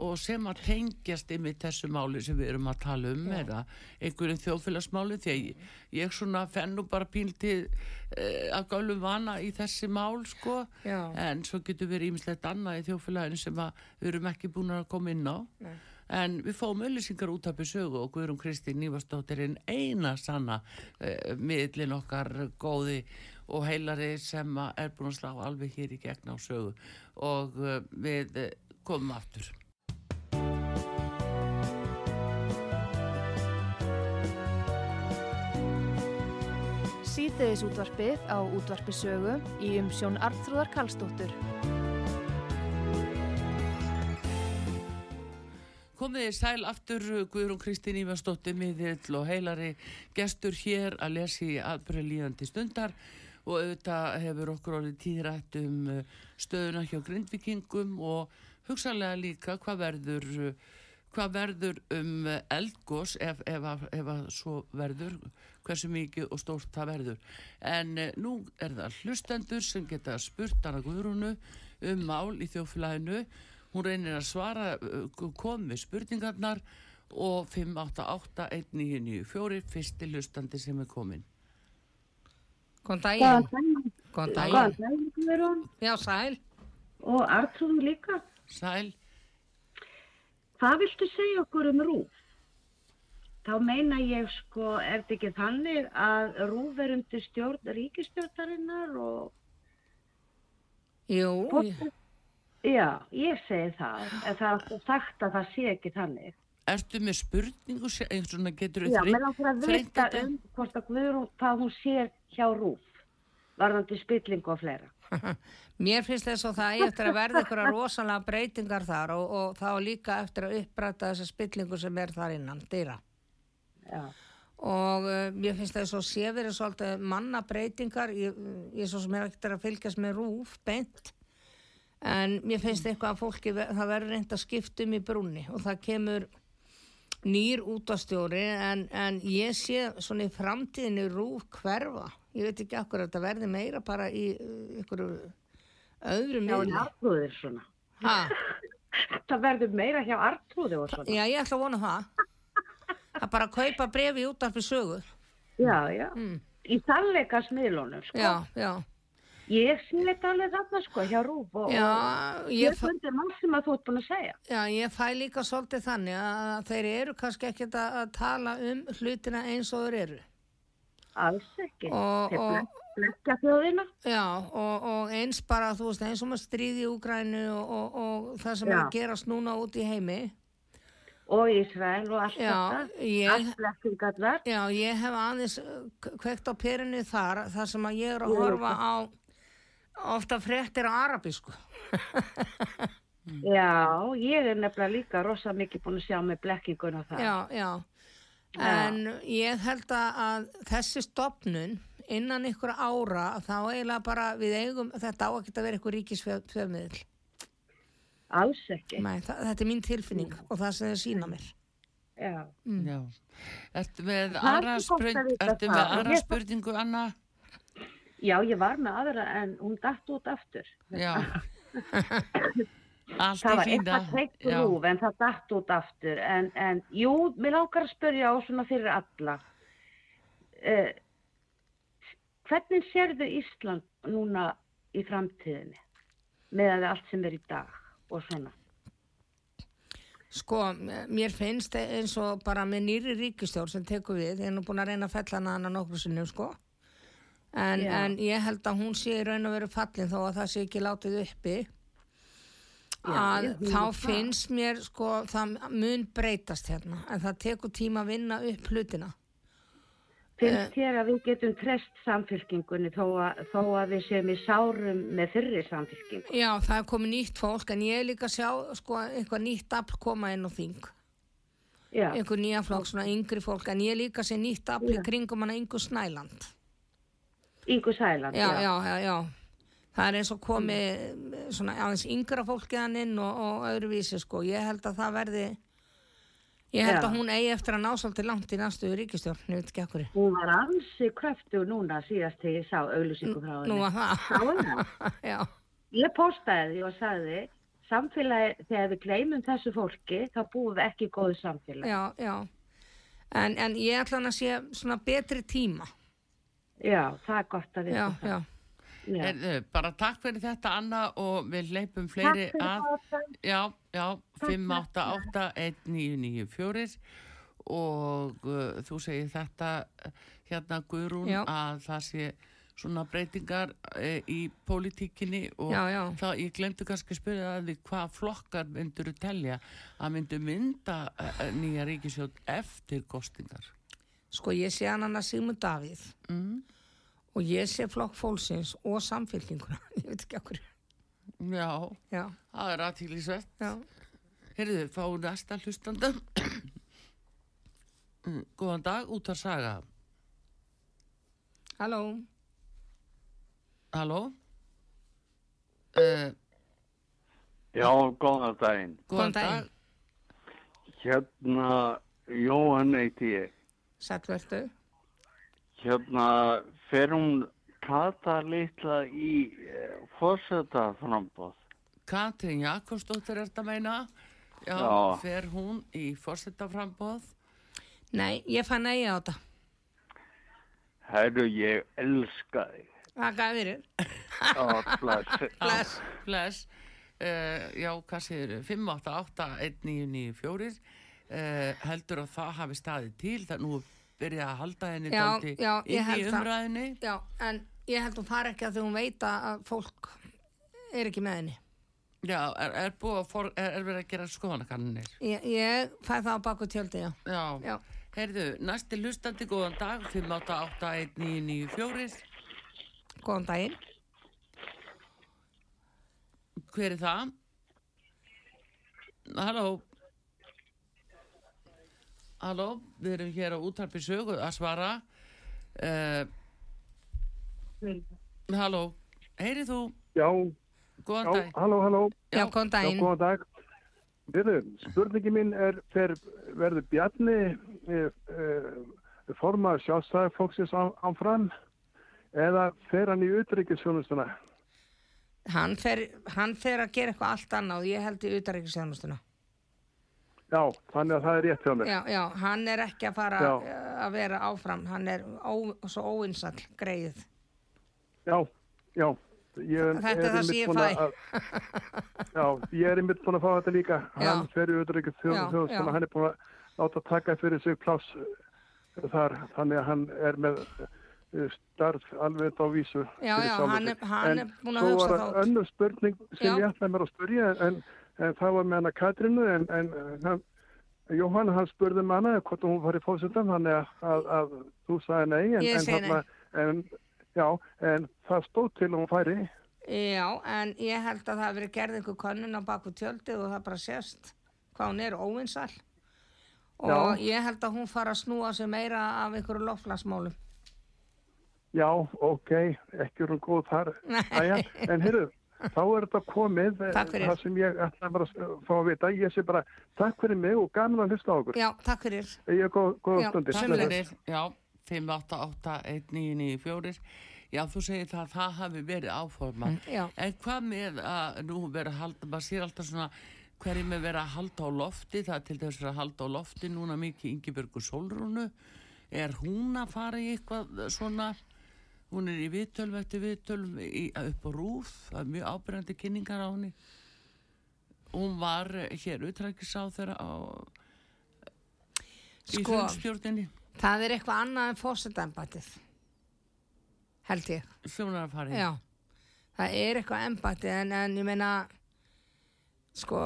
og sem að tengjast yfir þessu máli sem við erum að tala um eða einhverjum þjóðfélagsmáli því að ég, ég svona fenn nú bara píltið uh, að gálu vana í þessi mál sko Já. en svo getur verið ímislegt annað í þjóðfélaginu sem við erum ekki búin að koma inn á Nei. en við fáum öllisingar út af besögu og Guðrún Kristín Nývastóttirinn eina sanna uh, miðlinn okkar góði og heilari sem er búin að slá alveg hér í gegn á sögu. Og uh, við uh, komum aftur. Síðdeðis útvarpið á útvarpisögu í umsjón Arnþróðar Karlsdóttur. Komið þið sæl aftur Guðrún Kristín Ívarsdóttir miðill og heilari gestur hér að lesa í aðbyrja líðandi stundar og auðvitað hefur okkur orðið tíðrætt um uh, stöðuna hjá grindvikingum og hugsanlega líka hvað verður, uh, hvað verður um uh, eldgós ef, ef, ef, ef að svo verður, hversu mikið og stórt það verður. En nú er það hlustendur sem geta spurt hana Guðrúnu um mál í þjóflæðinu Hún reynir að svara, kom með spurningarnar og 5881994, fyrsti hlustandi sem er komin. Góðan Góðan daginn. daginn. Góðan daginn. daginn, Guðrún. Já, sæl. Og Artrúðu líka. Sæl, Hvað viltu segja okkur um rúf? Þá meina ég sko, er þetta ekki þannig að rúf er undir stjórn ríkistjórnarinnar og... Jú, Hvort- Já, ég segi það. En það er sagt að það sé ekki þannig. Ertu með spurningu, se- einhvern svona getur Já, mér langar að vita um hvort að Guðrún, hvað hún sér hjá rúf. Varðandi spillingu og fleira. Mér finnst þess að það eftir að verða ykkur rosalega breytingar þar og, og þá líka eftir að uppræta þessa spillingu sem er þar innan dýra. Já. Og uh, mér finnst þess að sé verið svolítið manna breytingar, ég, ég svo sem er ekkert að fylgjast með rúf beint, en mér finnst eitthvað að fólki, það verður reynd að skipta um í brúnni og það kemur nýr útastjóri en, en ég sé svona í framtíðinu rúf hverfa. Ég veit ekki akkur að þetta verði meira bara í uh, ykkur öðrum Já, en miðli. artrúðir svona. Ha, Það verður meira hjá artrúði og svona. já, ég ætla að vona það. Það bara að kaupa brefi út af sögu. Já, já. Mm. Í sannleika smiðlunum, sko. Já, já. Ég sé þetta alveg þarna, sko, hjá Rúf og, Já, ég, fundi mál sem að þú ert búin að segja. já, ég fæ líka svolítið þannig að þeir eru kannski ekkert að að tala um hlutina eins og þeir eru. Alls ekki. Og- Þeir blekja þjóðina. Já, og, og eins bara, þú veist, eins og maður stríði í Úgrænu og, og, og það sem er Já. að gerast núna út í heimi. Og Ísrael og allt Já, þetta. Allt blekkingarnar. já, ég hef aðeins k- kveikt á perinu þar, þar sem að ég er að horfa á ofta fréttir á arabísku. Já, ég er nefnilega líka rosa mikið búin að sjá með blekkinguna það. Já, já. En ég held að, þessi stopnun innan ykkur ára þá eiginlega bara við eigum, þetta á að vera ykkur ríkisfjöfmiðl. Alls ekki. Nei, það, þetta er mín tilfinning og það sem þau sína mér. Já. Já. Ertu með aðra, spurningu, Anna? Já, ég var með aðra en hún datt út aftur. Já. Það var eitthvað treykt Já. rúf en það datt út aftur. En, en jú, mér langar að spyrja á svona fyrir alla. Uh, hvernig sérðu Ísland núna í framtíðinni með allt sem er í dag og svona? Sko, mér finnst eins og bara með nýri ríkistjórn sem tekur við, ég er nú búin að reyna að fella hana nokkur sinnum, sko. En, en ég held að hún sé raun og veru fallin þó að það sé ekki látið uppi. Já, að þá er það. finnst mér, sko, það mun breytast hérna. En það tekur tíma að vinna upp hlutina. Finnst þér að við getum treyst samfélkingunni þó að, þó að við séum í sárum með fyrri samfélkingu? Já, það er komið nýtt fólk, en ég er líka að sjá, sko, eitthvað nýtt afl koma inn á þing. Já, Einhver nýja flokk, svona yngri fólk, en ég er líka að sé nýtt afl í kringum hana yngur Snæland. Ingu Sæland. já, já, já, já. Það er eins og komi svona aðeins yngra fólkið hann inn og, og öðruvísi sko. Ég held að það verði, ég held Já. að hún eigi eftir að ná svolítið langt í næstu ríkistjórn, ég veit ekki ekkur. Hún var ansi kröftu núna síðast þegar ég sá auglýsingu frá henni. Nú var það. Það. já, Ég postaði því og sagði, samfélagi, þegar við gleymum þessu fólki, þá búum við ekki góðu samfélagi. já, já. En, en ég ætla hann að sé svona betri tíma. Já, það er gott að við Já, já. já. Heyrðu, bara takk fyrir þetta, Anna, og við leipum fleiri að. þetta. Já, já, 588-1994 og uh, þú segir þetta uh, hérna Guðrún Já. að það sé svona breytingar uh, í pólitíkinni og Já, þá ég glemdu kannski að spyrja að því hvað flokkar myndur þú telja að myndu mynda uh, nýja ríkisjótt eftir kostingar Sko ég sé hann hann að Sigmund Davíð. Mm. og ég sé flokk fólksins og samfélkinguna, ég veit ekki ekkur. Já, Já, það er aðtílisvert já. Heyrðu, fáum næsta hlustanda Mm, Góðan dag, út að saga. Halló, Halló? Uh, Já, góðan daginn. Góðan dag. Hérna, Jóhann heiti ég. Sætvertu. Hérna, fer hún Kata litla í eh, fórseta frambóð. Katrín Jakobsdóttir er þetta að meina Já, Já. fer hún í fórsetaframbóð Nei, ég fann eigi á þetta. Herru, ég elska þig. Það gaf fyrir. Já, bless. Bless. Bless uh, Já, hvað séður 588-1994 uh, heldur að það hafi staðið til það nú byrja að halda henni Já, já, inn í umræðinni Já, en ég held hún fara ekki að því hún veit að fólk er ekki með henni. Já, er, er búið að for, er, er að gera skoðanakannir Ég, ég fæ það á baku tjöldi, já. Já, Já. heyrðu, næsti lustandi góðan dag 588-1994 Góðan daginn. Hver er það? Halló? Halló? Við erum hér á útarpi sögu að svara. Uh, halló? Heyrið þú? Já, Góðan já, dag. halló, halló, Já, Já. góðan já, daginn. góðan dag. Viðu, spurningi mín er, fer, verður Bjarni e, e, formað sjálfstæði fólksins á, áfram eða fer hann í utryggisjónustuna? Hann fer, hann fer að gera eitthvað allt annað og ég held í utaríkisjónustuna. Já, þannig að það er rétt hjá mér. Já, já, hann er ekki að fara Já. að vera áfram, hann er ó, svo óinsall greið. Já, já. Ég, Þetta er það sem ég búin fæ. að- Já, ég er einmitt búin að fá þetta líka. Já. Hann fer í Já, utryggisjónustuna, já. hann er búin að láta taka fyrir sig pláss eh, þar, þannig að hann er með eh, starf alveg á vísu Já, já, hann er- hann En er búinn að svo hugsa var þá. önnur spurning sem Já. ég ætlaði mér að spurja en, en það var með hana Katrínu en, en hann, Jóhann hann spurði með hana hvort hún var í fósitum þannig að, að, að þú sagði nei en, Ég segi nei. en, já, en það stóð til hún færi Já, en ég held að það hafi verið gerð einhver könnun á baku tjöldið og það bara sést hvað hún er óvinsall. Og Já. ég held að hún fara að snúa sig meira af einhverju loftlagsmálum. já, ok, ekki er hún góð þar en heyrðu þá er þetta komið eh, það sem ég ætlaði mér að fá að vita. Ég sé bara takk fyrir mig og gaman að hlusta á okkur Já, takk fyrir. ég er góð, góð Já, stundir fyrir, já, 5881994 Já, þú segir það að það hafi verið áforma Já. En hvað með að nú vera að halda, maður sér alltaf svona hverjum með vera að halda á lofti það er til þess að halda á lofti núna mikið Ingibjörgu Solrúnu er hún að fara í eitthvað svona hún er í viðtölum eftir viðtölum í, upp á rúf það er mjög ábyrjandi kynningar á henni hún var hér utrækisá þeirra á í Sko, hrunstjórninni það er eitthvað annað en fósitæmbatið. Held ég. Já, það er eitthvað embætti en, en ég meina sko,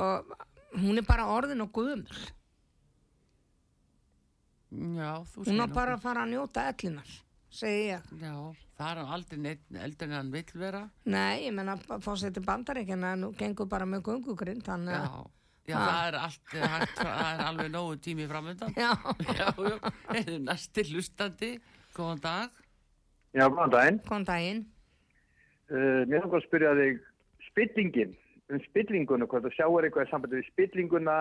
hún er bara orðin og guðumul. Já, þú Hún er bara að fara að njóta ellinar, segi ég. Já, það er aldrei neitt eldur en hann vill vera. Nei, ég meina fósiti bandaríkjana nú gengur bara með gungugrind, þannig Já, að já Ha. það er allt, hægt, það er alveg nógu tími framöndan. Já, Já, já, eða næsti hlustandi, góðan dag. Já, góðan daginn. kom daginn. Uh, mér langar að spyrja þig spillingin, um spillinguna, hvort þú sjáur eitthvað í sambandi við spillinguna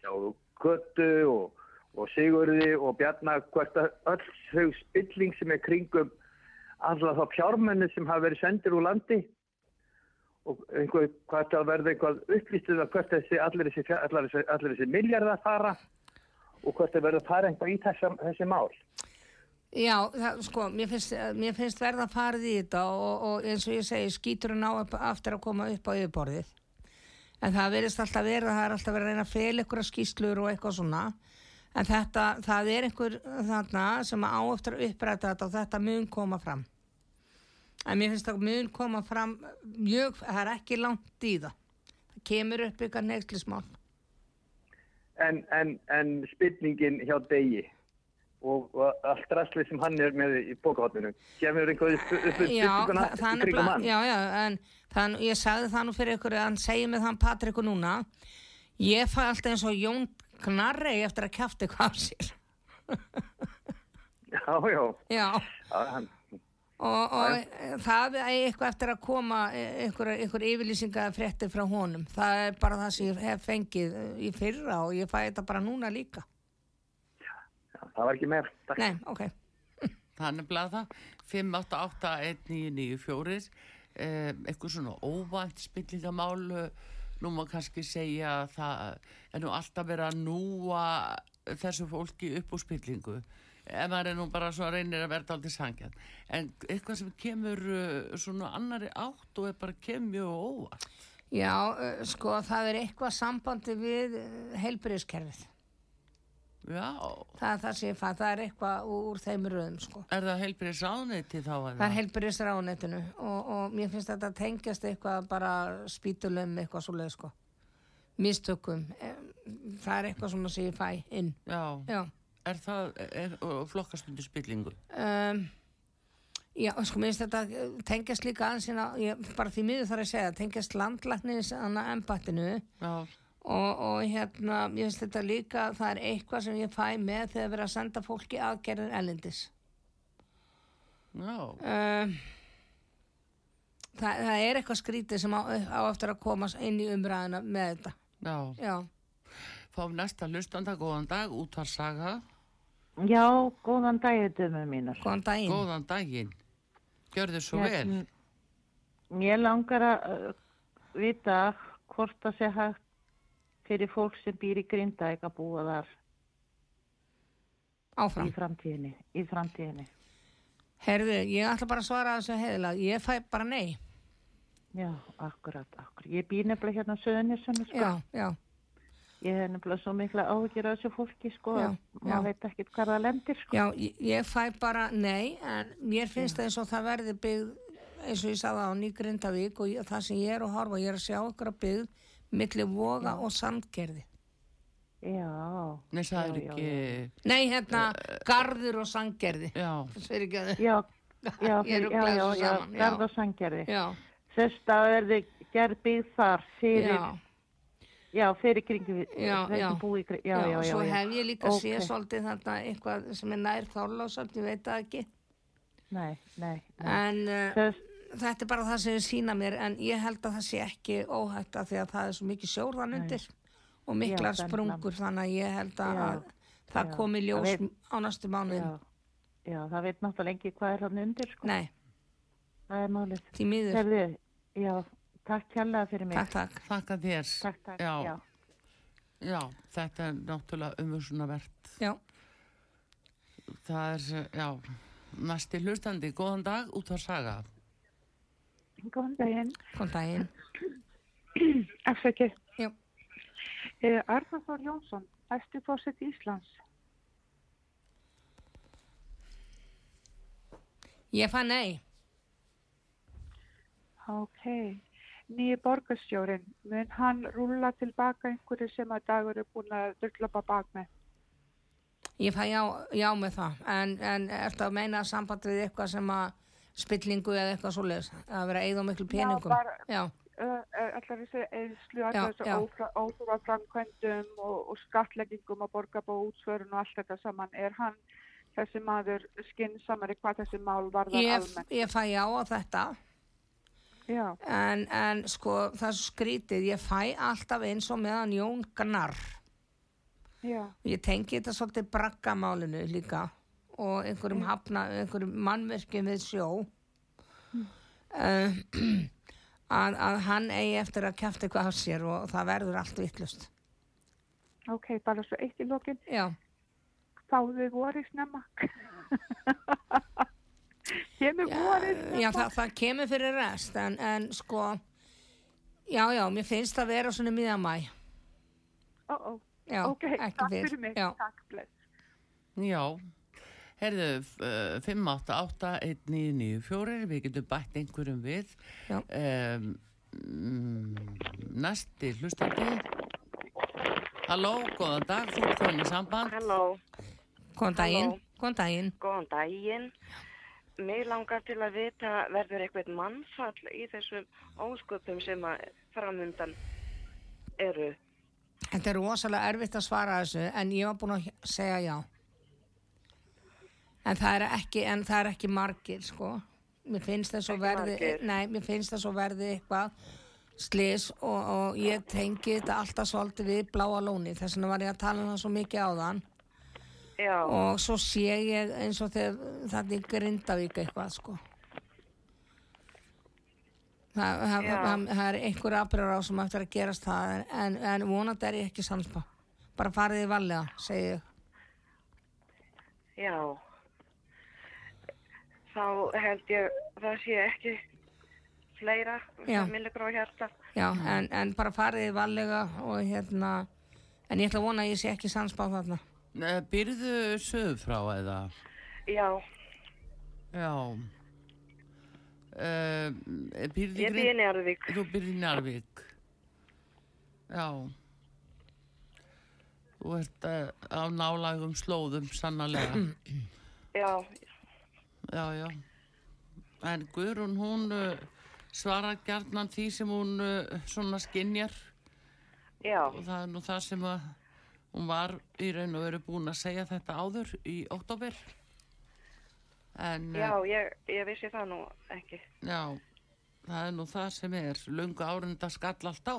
hjá Köttu og, og Sigurði og Bjarnar, hvort að öll þau spilling sem er kringum alla þá fjármenni sem hafa verið sendir úr landi og einhver, hvort að verða eitthvað upplýstuð af hvert þessi, allir þessi, þessi, þessi miljardar fara og verður að fara eitthvað í þessa, þessi mál. Já, það, sko, mér finnst, mér finnst verða að farið í þetta og, og eins og ég segi, skýturinn á upp- aftur að koma upp á yfirborðið. En það verðist alltaf verið, það er alltaf verið að reyna að fel ykkur skýslur og eitthvað svona. En þetta, það er einhver þarna sem á eftir að uppræta þetta og þetta mun koma fram. En mér finnst það mun koma fram mjög, það er ekki langt í það. Það kemur upp ykkar neykslismál. en, en, en spillingin hjá degi og, og allt rastlið sem hann er með í bókahotninu kemur einhver upp, upp, upp Já, spillinguna þa- það í er kringum nefnilega- hann já, já, en þann, ég sagði það nú fyrir ykkur að hann segir með þann Patriku núna ég fæ alltaf eins og Jón Knarrei eftir að kjafta eitthvað af sér. Já, já, já, já hann, og, og það er eitthvað eftir að koma einhver, einhver yfirlýsinga frétti frá honum. Það er bara það sem ég hef fengið í fyrra og ég fæ þetta bara núna líka. Já, það var ekki meir Takk. nei, ok, Það. Nefnilega það, 5881994, eh, eitthvað svona óvænt spillingamál, eh, nú má kannski segja að það er nú alltaf verið að núa þessu fólki upp úr spillingu. Ef maður er nú bara svo reynir að verða aldrei sangjan. En eitthvað sem kemur uh, svona annari átt og er bara kemur mjög óvart. já, uh, sko það er eitthvað sambandi við heilbyrðiskerfið Já, það er það sem ég fæ, það er eitthvað úr þeim röðum sko er það heilbrið ráðneyti þá? Það er heilbyrðisráðunetinu og, og mér finnst þetta tengjast eitthvað bara spítulum eitthvað svo leið sko. Mistökum. Em, Það er eitthvað svona sem ég fæ inn. Já, Já. er það, er, flokkast undir spillingu? Um, Já, sko, minnst þetta eh, tengjast líka aðeins hérna, bara því miður þarf að segja, tengjast landlæknis ennbættinu Já, og, og hérna, ég finnst þetta líka, það er eitthvað sem ég fæ með þegar verið að senda fólki aðgerðin ellendis. já, Um, það, það er eitthvað skrítið sem á, á eftir að komast inn í umræðina með þetta. já. Já, Fáum næsta hlustanda, góðan dag, útvarsaga. Já, góðan daginn, dömur mínar. góðan daginn. Góðan daginn. Gjörðu svo vel. Hérna, Mér langar að uh, vita hvort það sé hægt fyrir fólk sem býr í Grindavík að búa þar Áfram. í framtíðinni. Í framtíðinni. Herðu, ég ætla bara að svara þessu heiðilega. Ég fæ bara nei. Já, akkurat, akkurat. Ég býr nefnilega hérna á Söðunissunni, sko. Já, já, Ég hef nefnilega svo mikla áhugir af þessu fólki, sko. Já, að. Maður veit ekkert hvað það lendir, sko. já, ég, ég fæ bara nei, en mér finnst það eins og það verði byggð, eins og ég sagði á Nýgrindavík og ég, það sem ég er að horfa, ég er að sjá okkur að byggð millir voga og sandgerði. Já. Nei, það er Já, já, ekki, Nei, hérna, garður og sandgerði. já, Já, já, já, já, já, já. garð og sangerði. Já, Þess að verði gerð byggð þar fyrir, já, já, fyrir kringu við, Já, þeir já. sem búi í kringu, já, já, já, Svo já. hef ég líka Ok. séð svolítið þarna eitthvað sem er nær þorlásart, ég veit það ekki. Nei, nei, nei. En uh, Þess, þetta er bara það sem þið sína mér, en ég held að það sé ekki óhætt af því að það er svo mikið sjórðan undir og miklar Já, sprungur, þannig að ég held að, Já, að það já. komi ljós Það veit- á næstu mánuðin. já, já, það veit náttúrulega ekki hvað er hann undir, sko. Nei, Það er málið. því miður. Já, takk kjærlega fyrir mig. Takk, takk. þakka þér. Takk, takk, Já. já. Já, þetta er náttúrulega umhersunavert. Já, Það er, já, næsti hlustandi, góðan dag, útvarsaga. Góðan daginn. kom daginn. Afsakið. Já. Eh, Arnar Þór Jónsson, æstu fórsett Íslands. Ég fann nei. Ok. Nýji borgarstjórin, mun hann rúla tilbaka einhverju sem að dagur er búin að dörglapa bak með? Ég fæ já, já með það, en, en ertu að meina samband við eitthvað sem að spillingu eða eitthvað svoleiðis, að vera eða miklu peningum? bara- Já, Uh, uh, allar þessi Já, allar já. þessi óþúra framkvæmdum og, og skattleggingum og borgarbóútsvörun og allt þetta saman. Er hann þessi maður skynnsamari hvað þessi mál varðar ég, almennt? ég fæ já á þetta. En, en sko það skrítið, ég fæ alltaf eins og meðan Jón Gnarr. já, Ég tengi þetta svolítið braggamálinu líka og einhverjum hafna, einhverjum mannverkjum við sjó. Uh, að, að hann eigi eftir að kæfta eitthvað af sér og það verður allt vittlust. ok, bara svo eitt í lokin. Já, þið vorið snemma? Kemur vorið snemma? já það, það kemur fyrir rest en, en sko, já, já, mér finnst það vera svona miðan mæ. Ó, ó, Já, ok, takk fyrir mig. Já. Takk, bless. Já, herðu, f- uh, 588-1994, við getum bætt einhverjum við. Um, mm, næsti hlustandi. Halló, góðan dag, þú er komin í samband. Halló, Góðan daginn, góðan daginn. góðan daginn. Mér langar til að vita verður eitthvað mannfall í þessum ósköpum sem að framundan eru. Þetta er rosalega erfitt að svara þessu en ég var búin að segja já. En það er ekki, en það er ekki margir, sko. Mér finnst þess að Ekki verði, nei, mér finnst þess að verði eitthvað slis og, og ég tengi þetta alltaf svolítið við bláa lóni. Þess vegna var ég að tala um það svo mikið á þann Já, og svo sé ég eins og þegar það er Grindavík eitthvað, sko. Það, það, það, það er einhver afbrjóður á sem eftir að gerast það en, en vonandi er ég ekki sanspa. Bara farið í vallega, segi ég. já. Þá held ég það sé ekki fleira á hjarta. Já, en, en bara farið í vallega og hérna, en ég ætla að vona að ég sé ekki sanspa þarna. Byrðu söðu frá eða? Já, Já. Uh, byrði ég býði Njarðvík. Þú byrði Njarvík. Já. Þú ert uh, á nálagum slóðum sannarlega. Já, já, já. En Guðrún, hún uh, svarar gjarnan því sem hún uh, svona skinjar Já, og það er nú það sem að hún var í raun og veru búin að segja þetta áður í oktober. En uh, já, ég, ég vissi það nú ekki. já, það er nú það sem er lungu árunda skall allt á.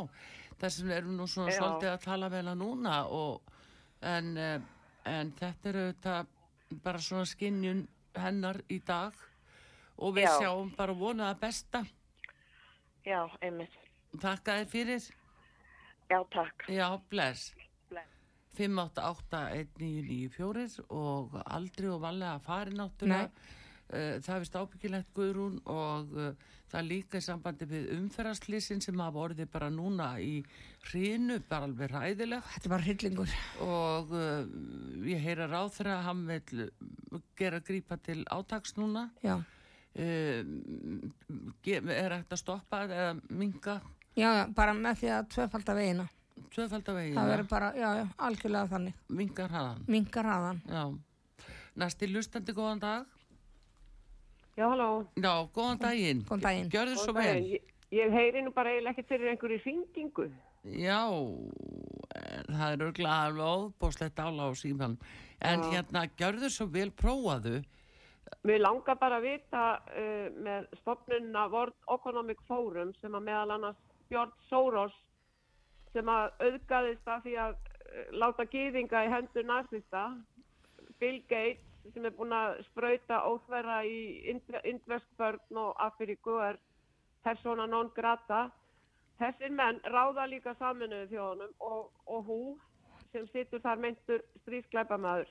Þess vegna erum nú svona Já. svolítið að tala vel að núna og en, en þetta er auðvitað bara svona skinjun hennar í dag og við Já. sjáum bara vona að besta. Já, einmitt. Þakka þér fyrir. Já, takk. Já, bless. Bless. 5881994 og aldrei og valega að fari náttúrulega. Uh, það vist ábyggilegt Guðrún og uh, það líka í sambandi við umferðarslýsin sem hafa orðið bara núna í hrinu, bara alveg ræðilegt Þetta er bara hryllingur. og uh, ég heyra ráð þegar að hann vil gera grípa til átaks núna. Uh, er hægt að stoppa eða minga Já, bara með því að tvöfalda vegina. tvöfaldavegina, Það verður bara, já, já, algjörlega þannig. mingar hraðan. Mingar hraðan. Já. Næsti lustandi góðan dag. Já, halló. Já, góðan daginn. Góðan daginn. Gjörðu svo Góðan vel. Ég, ég heyri nú bara eiginlega ekkert fyrir einhverju hringingu. Já, það er örgulega alveg óbúslegt ála á síman. En Já. hérna, gjörðu svo vel, prófaðu. Mér langar bara að vita uh, með stopnunna World Economic Forum sem að meðal annars Björn Soros sem að auðgaðist af því að uh, láta gýðinga í hendur nazista, Bill Gates sem er búin að sprauta óþverra í Ind- indverskbörn og Afríku er persona non grata. Þessir menn ráða líka saminuðu þjóðunum og, og hú sem situr þar meintur stríðsklæpamaður.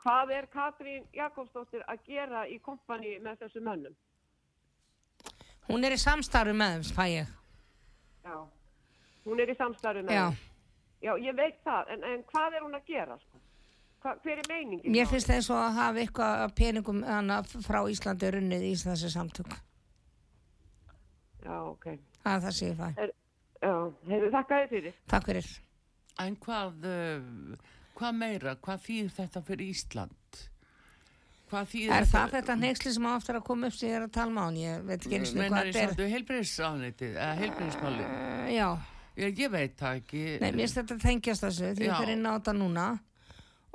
Hvað er Katrín Jakobsdóttir að gera í kompani með þessu mönnum? Hún er í samstarfi með þeim, fæ ég. Já. Hún er í samstarfi með Já. þeim. Já, ég veit það, en, en hvað er hún að gera? Sko? Hva, hver er meiningin? Mér finnst eins og að hafa eitthvað af peningum frá Íslandi runnið í þessi samtök. Já, ok. Það er það ég fæ. Er, já, hefur þakkaði fyrir. Takk fyrir. En hvað, uh, hvað meira, hvað þýðir þetta fyrir Ísland? Er það þetta neyksli sem á aftur að koma upp sem ég er að tala hann? Ég veit ekki eins og hvað þetta er. samtu heilbreyðisafnitið, eða heilbreyðismáli? Uh, já, Ég, ég veit það ekki. nei, mér finnst þetta tengjast þessu því Já. ég fyrir inn á þetta núna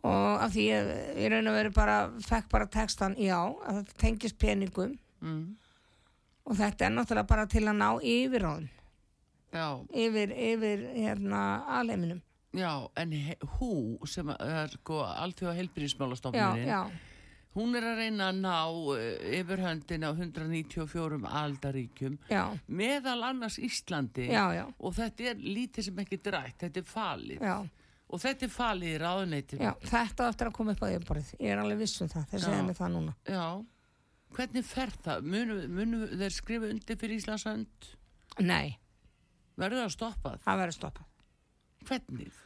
og af því ég, ég raun að vera bara, fekk bara textan, já, að þetta tengist peningum. Mm, og þetta er náttúrulega bara til að ná yfirráðum, já, yfir, yfir hérna alheiminum. já, en hú sem er sko allþjóða já, hún er að reyna að ná uh, yfirhöndin á 194 aldaríkjum já, meðal annars Íslandi. Já, já, og þetta er lítið sem ekki drætt, þetta er falið. Já, og þetta er falið í ráðuneytinu. já, þetta eftir að koma upp á yfirborðið. Ég er alveg viss um það, þeir segja mig það núna. Já, hvernig fer það? Munu, munu þeir skrifa undir fyrir Íslandsönd? Nei, Verður það stoppað? það verður stoppað. Hvernig?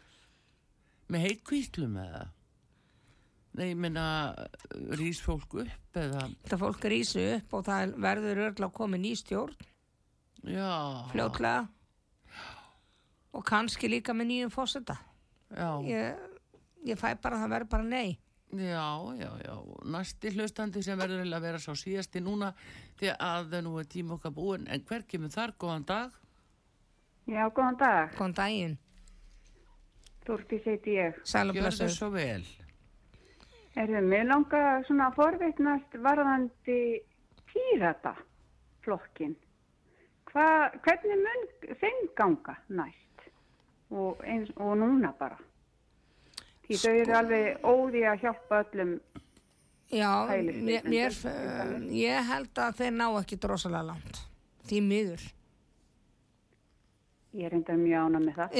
Með heitkvíslum eða? Nei, ég meina, rís fólk upp eða? Þetta fólk rýsu upp og það verður örgla að koma ný stjórn Já. fljótlega og kannski líka með nýjum fósetta. Ég, ég fæ bara að það verður bara nei. já, já, já. Næsti hlustandi sem verður að vera svo síðasti núna því að nú er tíma okkar búin. En hver kemur þar? Góðan dag. Já, góðan dag. Góðan daginn, Þúrkis heiti ég. Gjör blessuð. svo vel. Erðu, mér langar svona að forvitnast varðandi pírata flokkin. Hva, hvernig mun þeim ganga næst? Og, eins, og núna bara. Því þau eru alveg óði að hjálpa öllum. Já, mér, mér, dæmis. ég held að þeir ná ekki drosalega langt. Því miður. Ég enda mjög ána með það.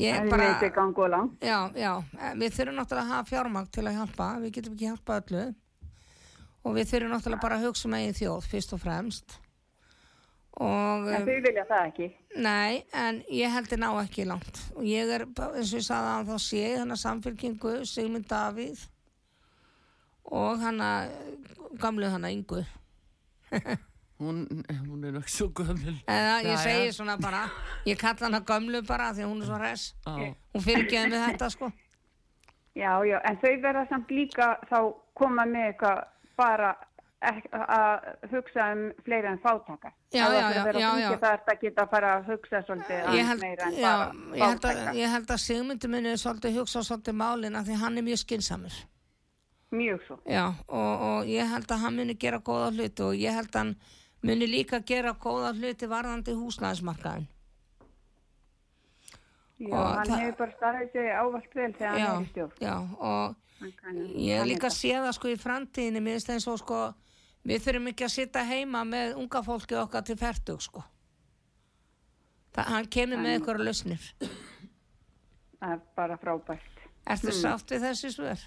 Ég bara, veit ekki gangu og langt. já, já, eh, við þurfum náttúrulega að hafa fjármagn til að hjálpa, við getum ekki hjálpa öllu og við þurfum náttúrulega bara að hugsa um eigin þjóð, fyrst og fremst. Og, En þau vilja það ekki. Nei, en ég held ég ná ekki langt og ég er, eins og ég sagði að þá sé ég þannig samfélkingu Sigmund Davíð og hana gamlu hana Ingu Hún, hún er ekki svo gömul. eða ég segi svona bara ég kalla hana gamlu bara því að hún er svo res Já. hún fyrirgeði með þetta sko Já, já, en þau verða samt líka þá koma með eitthvað bara að hugsa um fleiri en fátaka. Já, já, já, að já. Það er að geta að fara að hugsa svolítið ég held, meira en bara ég held, að, fátaka. ég held að Sigmundur minni er svolítið hugsa svolítið málin af því hann er mjög skinsamur Mjög svo. Já, og, og ég held að hann muni gera góða hluti og ég held að hann muni líka gera góða hluti varðandi húsnæðismarkaðin. Já, Og hann hefur bara staðið sig ávalt vel þegar hann er í stjórn. já, og ég líka sé það sko í framtíðinni, mér finnst eins og sko, við þurfum ekki að sitta heima með unga fólki okkar til færtug sko. Það, hann kemur með einhverja lausnir. Það er bara frábært. Ertu Mm. sátt við þessi svör?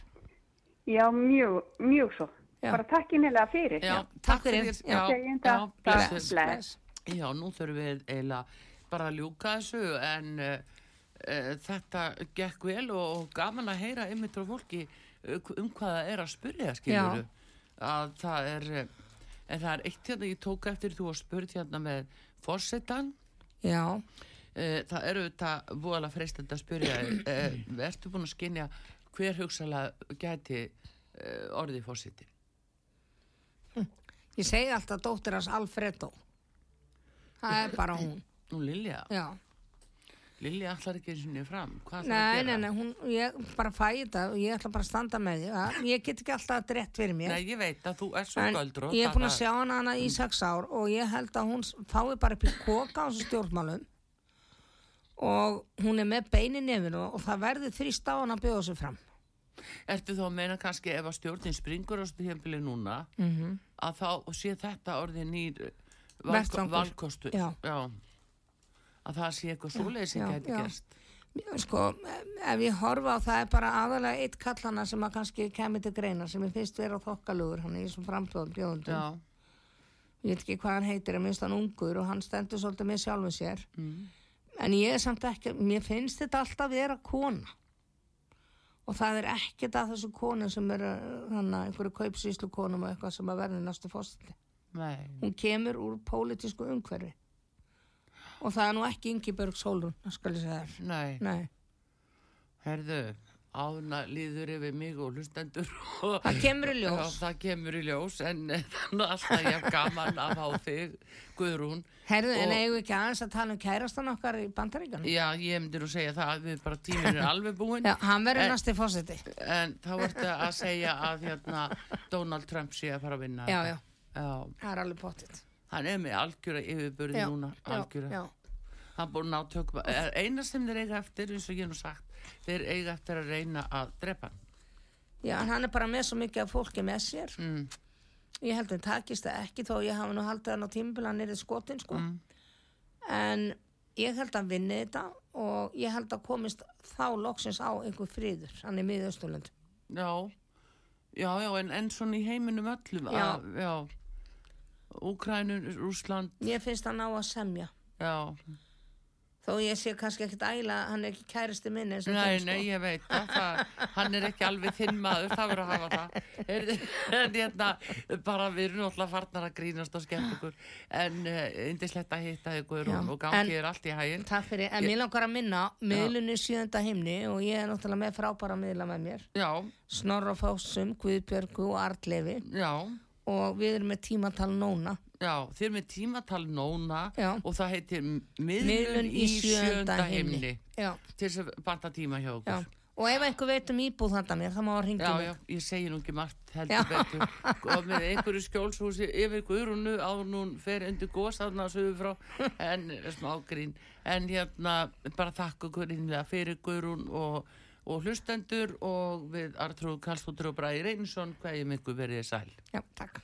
Já, mjög, mjög svo. Já. Bara takk innilega fyrir. Já, takk fyrir. Já, nú þurfum við eiginlega bara að ljúka þessu en uh, uh, þetta gekk vel og, og gaman að heyra einmitt frá fólki uh, um hvað það er að spyrja, skilur að það er uh, en það er eitt hérna ég tók eftir þú að spurt hérna með fórsetan Já, Uh, það eru þetta voðalega freistandi að spyrja uh, ertu búin að skynja hver hugsalega gæti uh, orðið fórseti ég segi alltaf dóttir hans Alfredo. Það er bara hún. Nú Lilja, Já. Lilja ætlar ekki eins og fram hvað ætlar að Nei, gera? nei, nei, hún, ég bara fæ þetta og ég ætla bara að standa með því. Ja, ég get ekki alltaf drett fyrir mér. Nei, ég veit að þú er svo göldur ég er búin að sjá hana hana í sex ár og ég held að hún fái bara upp í koka á þessu stjórnmálum og hún er með bein í nefinu og það verður þrýst á hana að bjóða sig fram. Ertu þá að meina kannski ef að stjórnin springur á stjórnbili núna Mm að þá sé þetta orðið nýr Vettvangur. valkostur Já. Að það sé eitthvað svoleið sem já, gæti já. gerst Sko, ef ég horfa á það er bara aðalega eitt kallana sem að kannski kemur til greina sem ég finnst vera þokkalugur hann í þessum frambjóðum bjóðundum. Já, Ég veit ekki hvað hann heitir, en minnst hann ungur og hann stendur svolítið með sjálfum sér. mm. En ég er samt ekki, mér finnst þetta alltaf vera kona. Og það er ekkert að þessu konu sem eru þannig einhverju kaupsýslu konum og eitthvað sem að verði næstu fórstætti. nei Hún kemur úr pólitísku umhverfi. Og það er nú ekki Ingibjörg Sólrún, það skal ég segja. Nei, Nei, herðu ána líður yfir mig og hlustendur og það kemur í ljós. það kemur í ljós en þannig alltaf ég gaman að fá þig Guðrún Herðu, en Og- eigum við ekki aðeins að tala um kærastan okkar í bandaríkanum? Já, ég myndi nú segja það að við bara tíminn er alveg búinn Já, hann verður En- næsti fórseti. en þá ertu að segja að hérna Donald Trump sé að fara að vinna Já, já. Já, Það er alveg pottitt. Hann er með algjöra yfirbörði Já, núna algjöra já. hann búin að ná tökum er eina sem þeir eiga eftir eins og ég nú sagt þeir eiga eftir að reyna að drepa hann Já, en hann er bara með svo mikið af fólki með sér. mm, Ég held að takist það ekki þó ég hafi nú haldið hann á tímabila nýrið skotin sko. mm, En ég held að hann vinni þetta og ég held að komist þá loksins á einhver friður, hann er miðið Östurlund. já já, já, en, en svona í heiminum öllum Já. að, já Úkrænun, Rúsland Ég finnst hann á að semja. já, Þó ég sé kannski ekkit æla, hann er ekki kæristi og Nei, þeim, nei, sko. ég veit það, það, hann er ekki alveg þinn maður, það verður að hafa það. Heyrðu, En hérna, bara við erum alltaf farnar að grínast og skemmt okkur, en uh, indislegt að hitta ykkur og gangi en- er allt í hæginn. Takk fyrir, en Ég- langar að minna miðlunni sjönda himni og ég er náttúrulega með frábæra miðla með mér. Já, Snorra Fósum, Guðbjörgu og Artlefi já, og við erum með tímatal nóna. Já, þið er með tímatal nóna Já. og það heitir Miðlun í sjönda Já, til þess að banta tíma hjá já. Okkur. og ef einhver veit um íbúð þetta mér, það má að ringja Já, já, ég segi nú ekki margt heldur betur. Og með einhverju skjólshúsi yfir Guðrúnu á hún fer undir góðsafna sögur frá en smá grín. En hérna bara þakka Guðrúnlega fyrir Guðrún og, og hlustendur og við Artrúð Karlstóttur og Bræði Reynsson hvað ég miklu verið sæl. Já, takk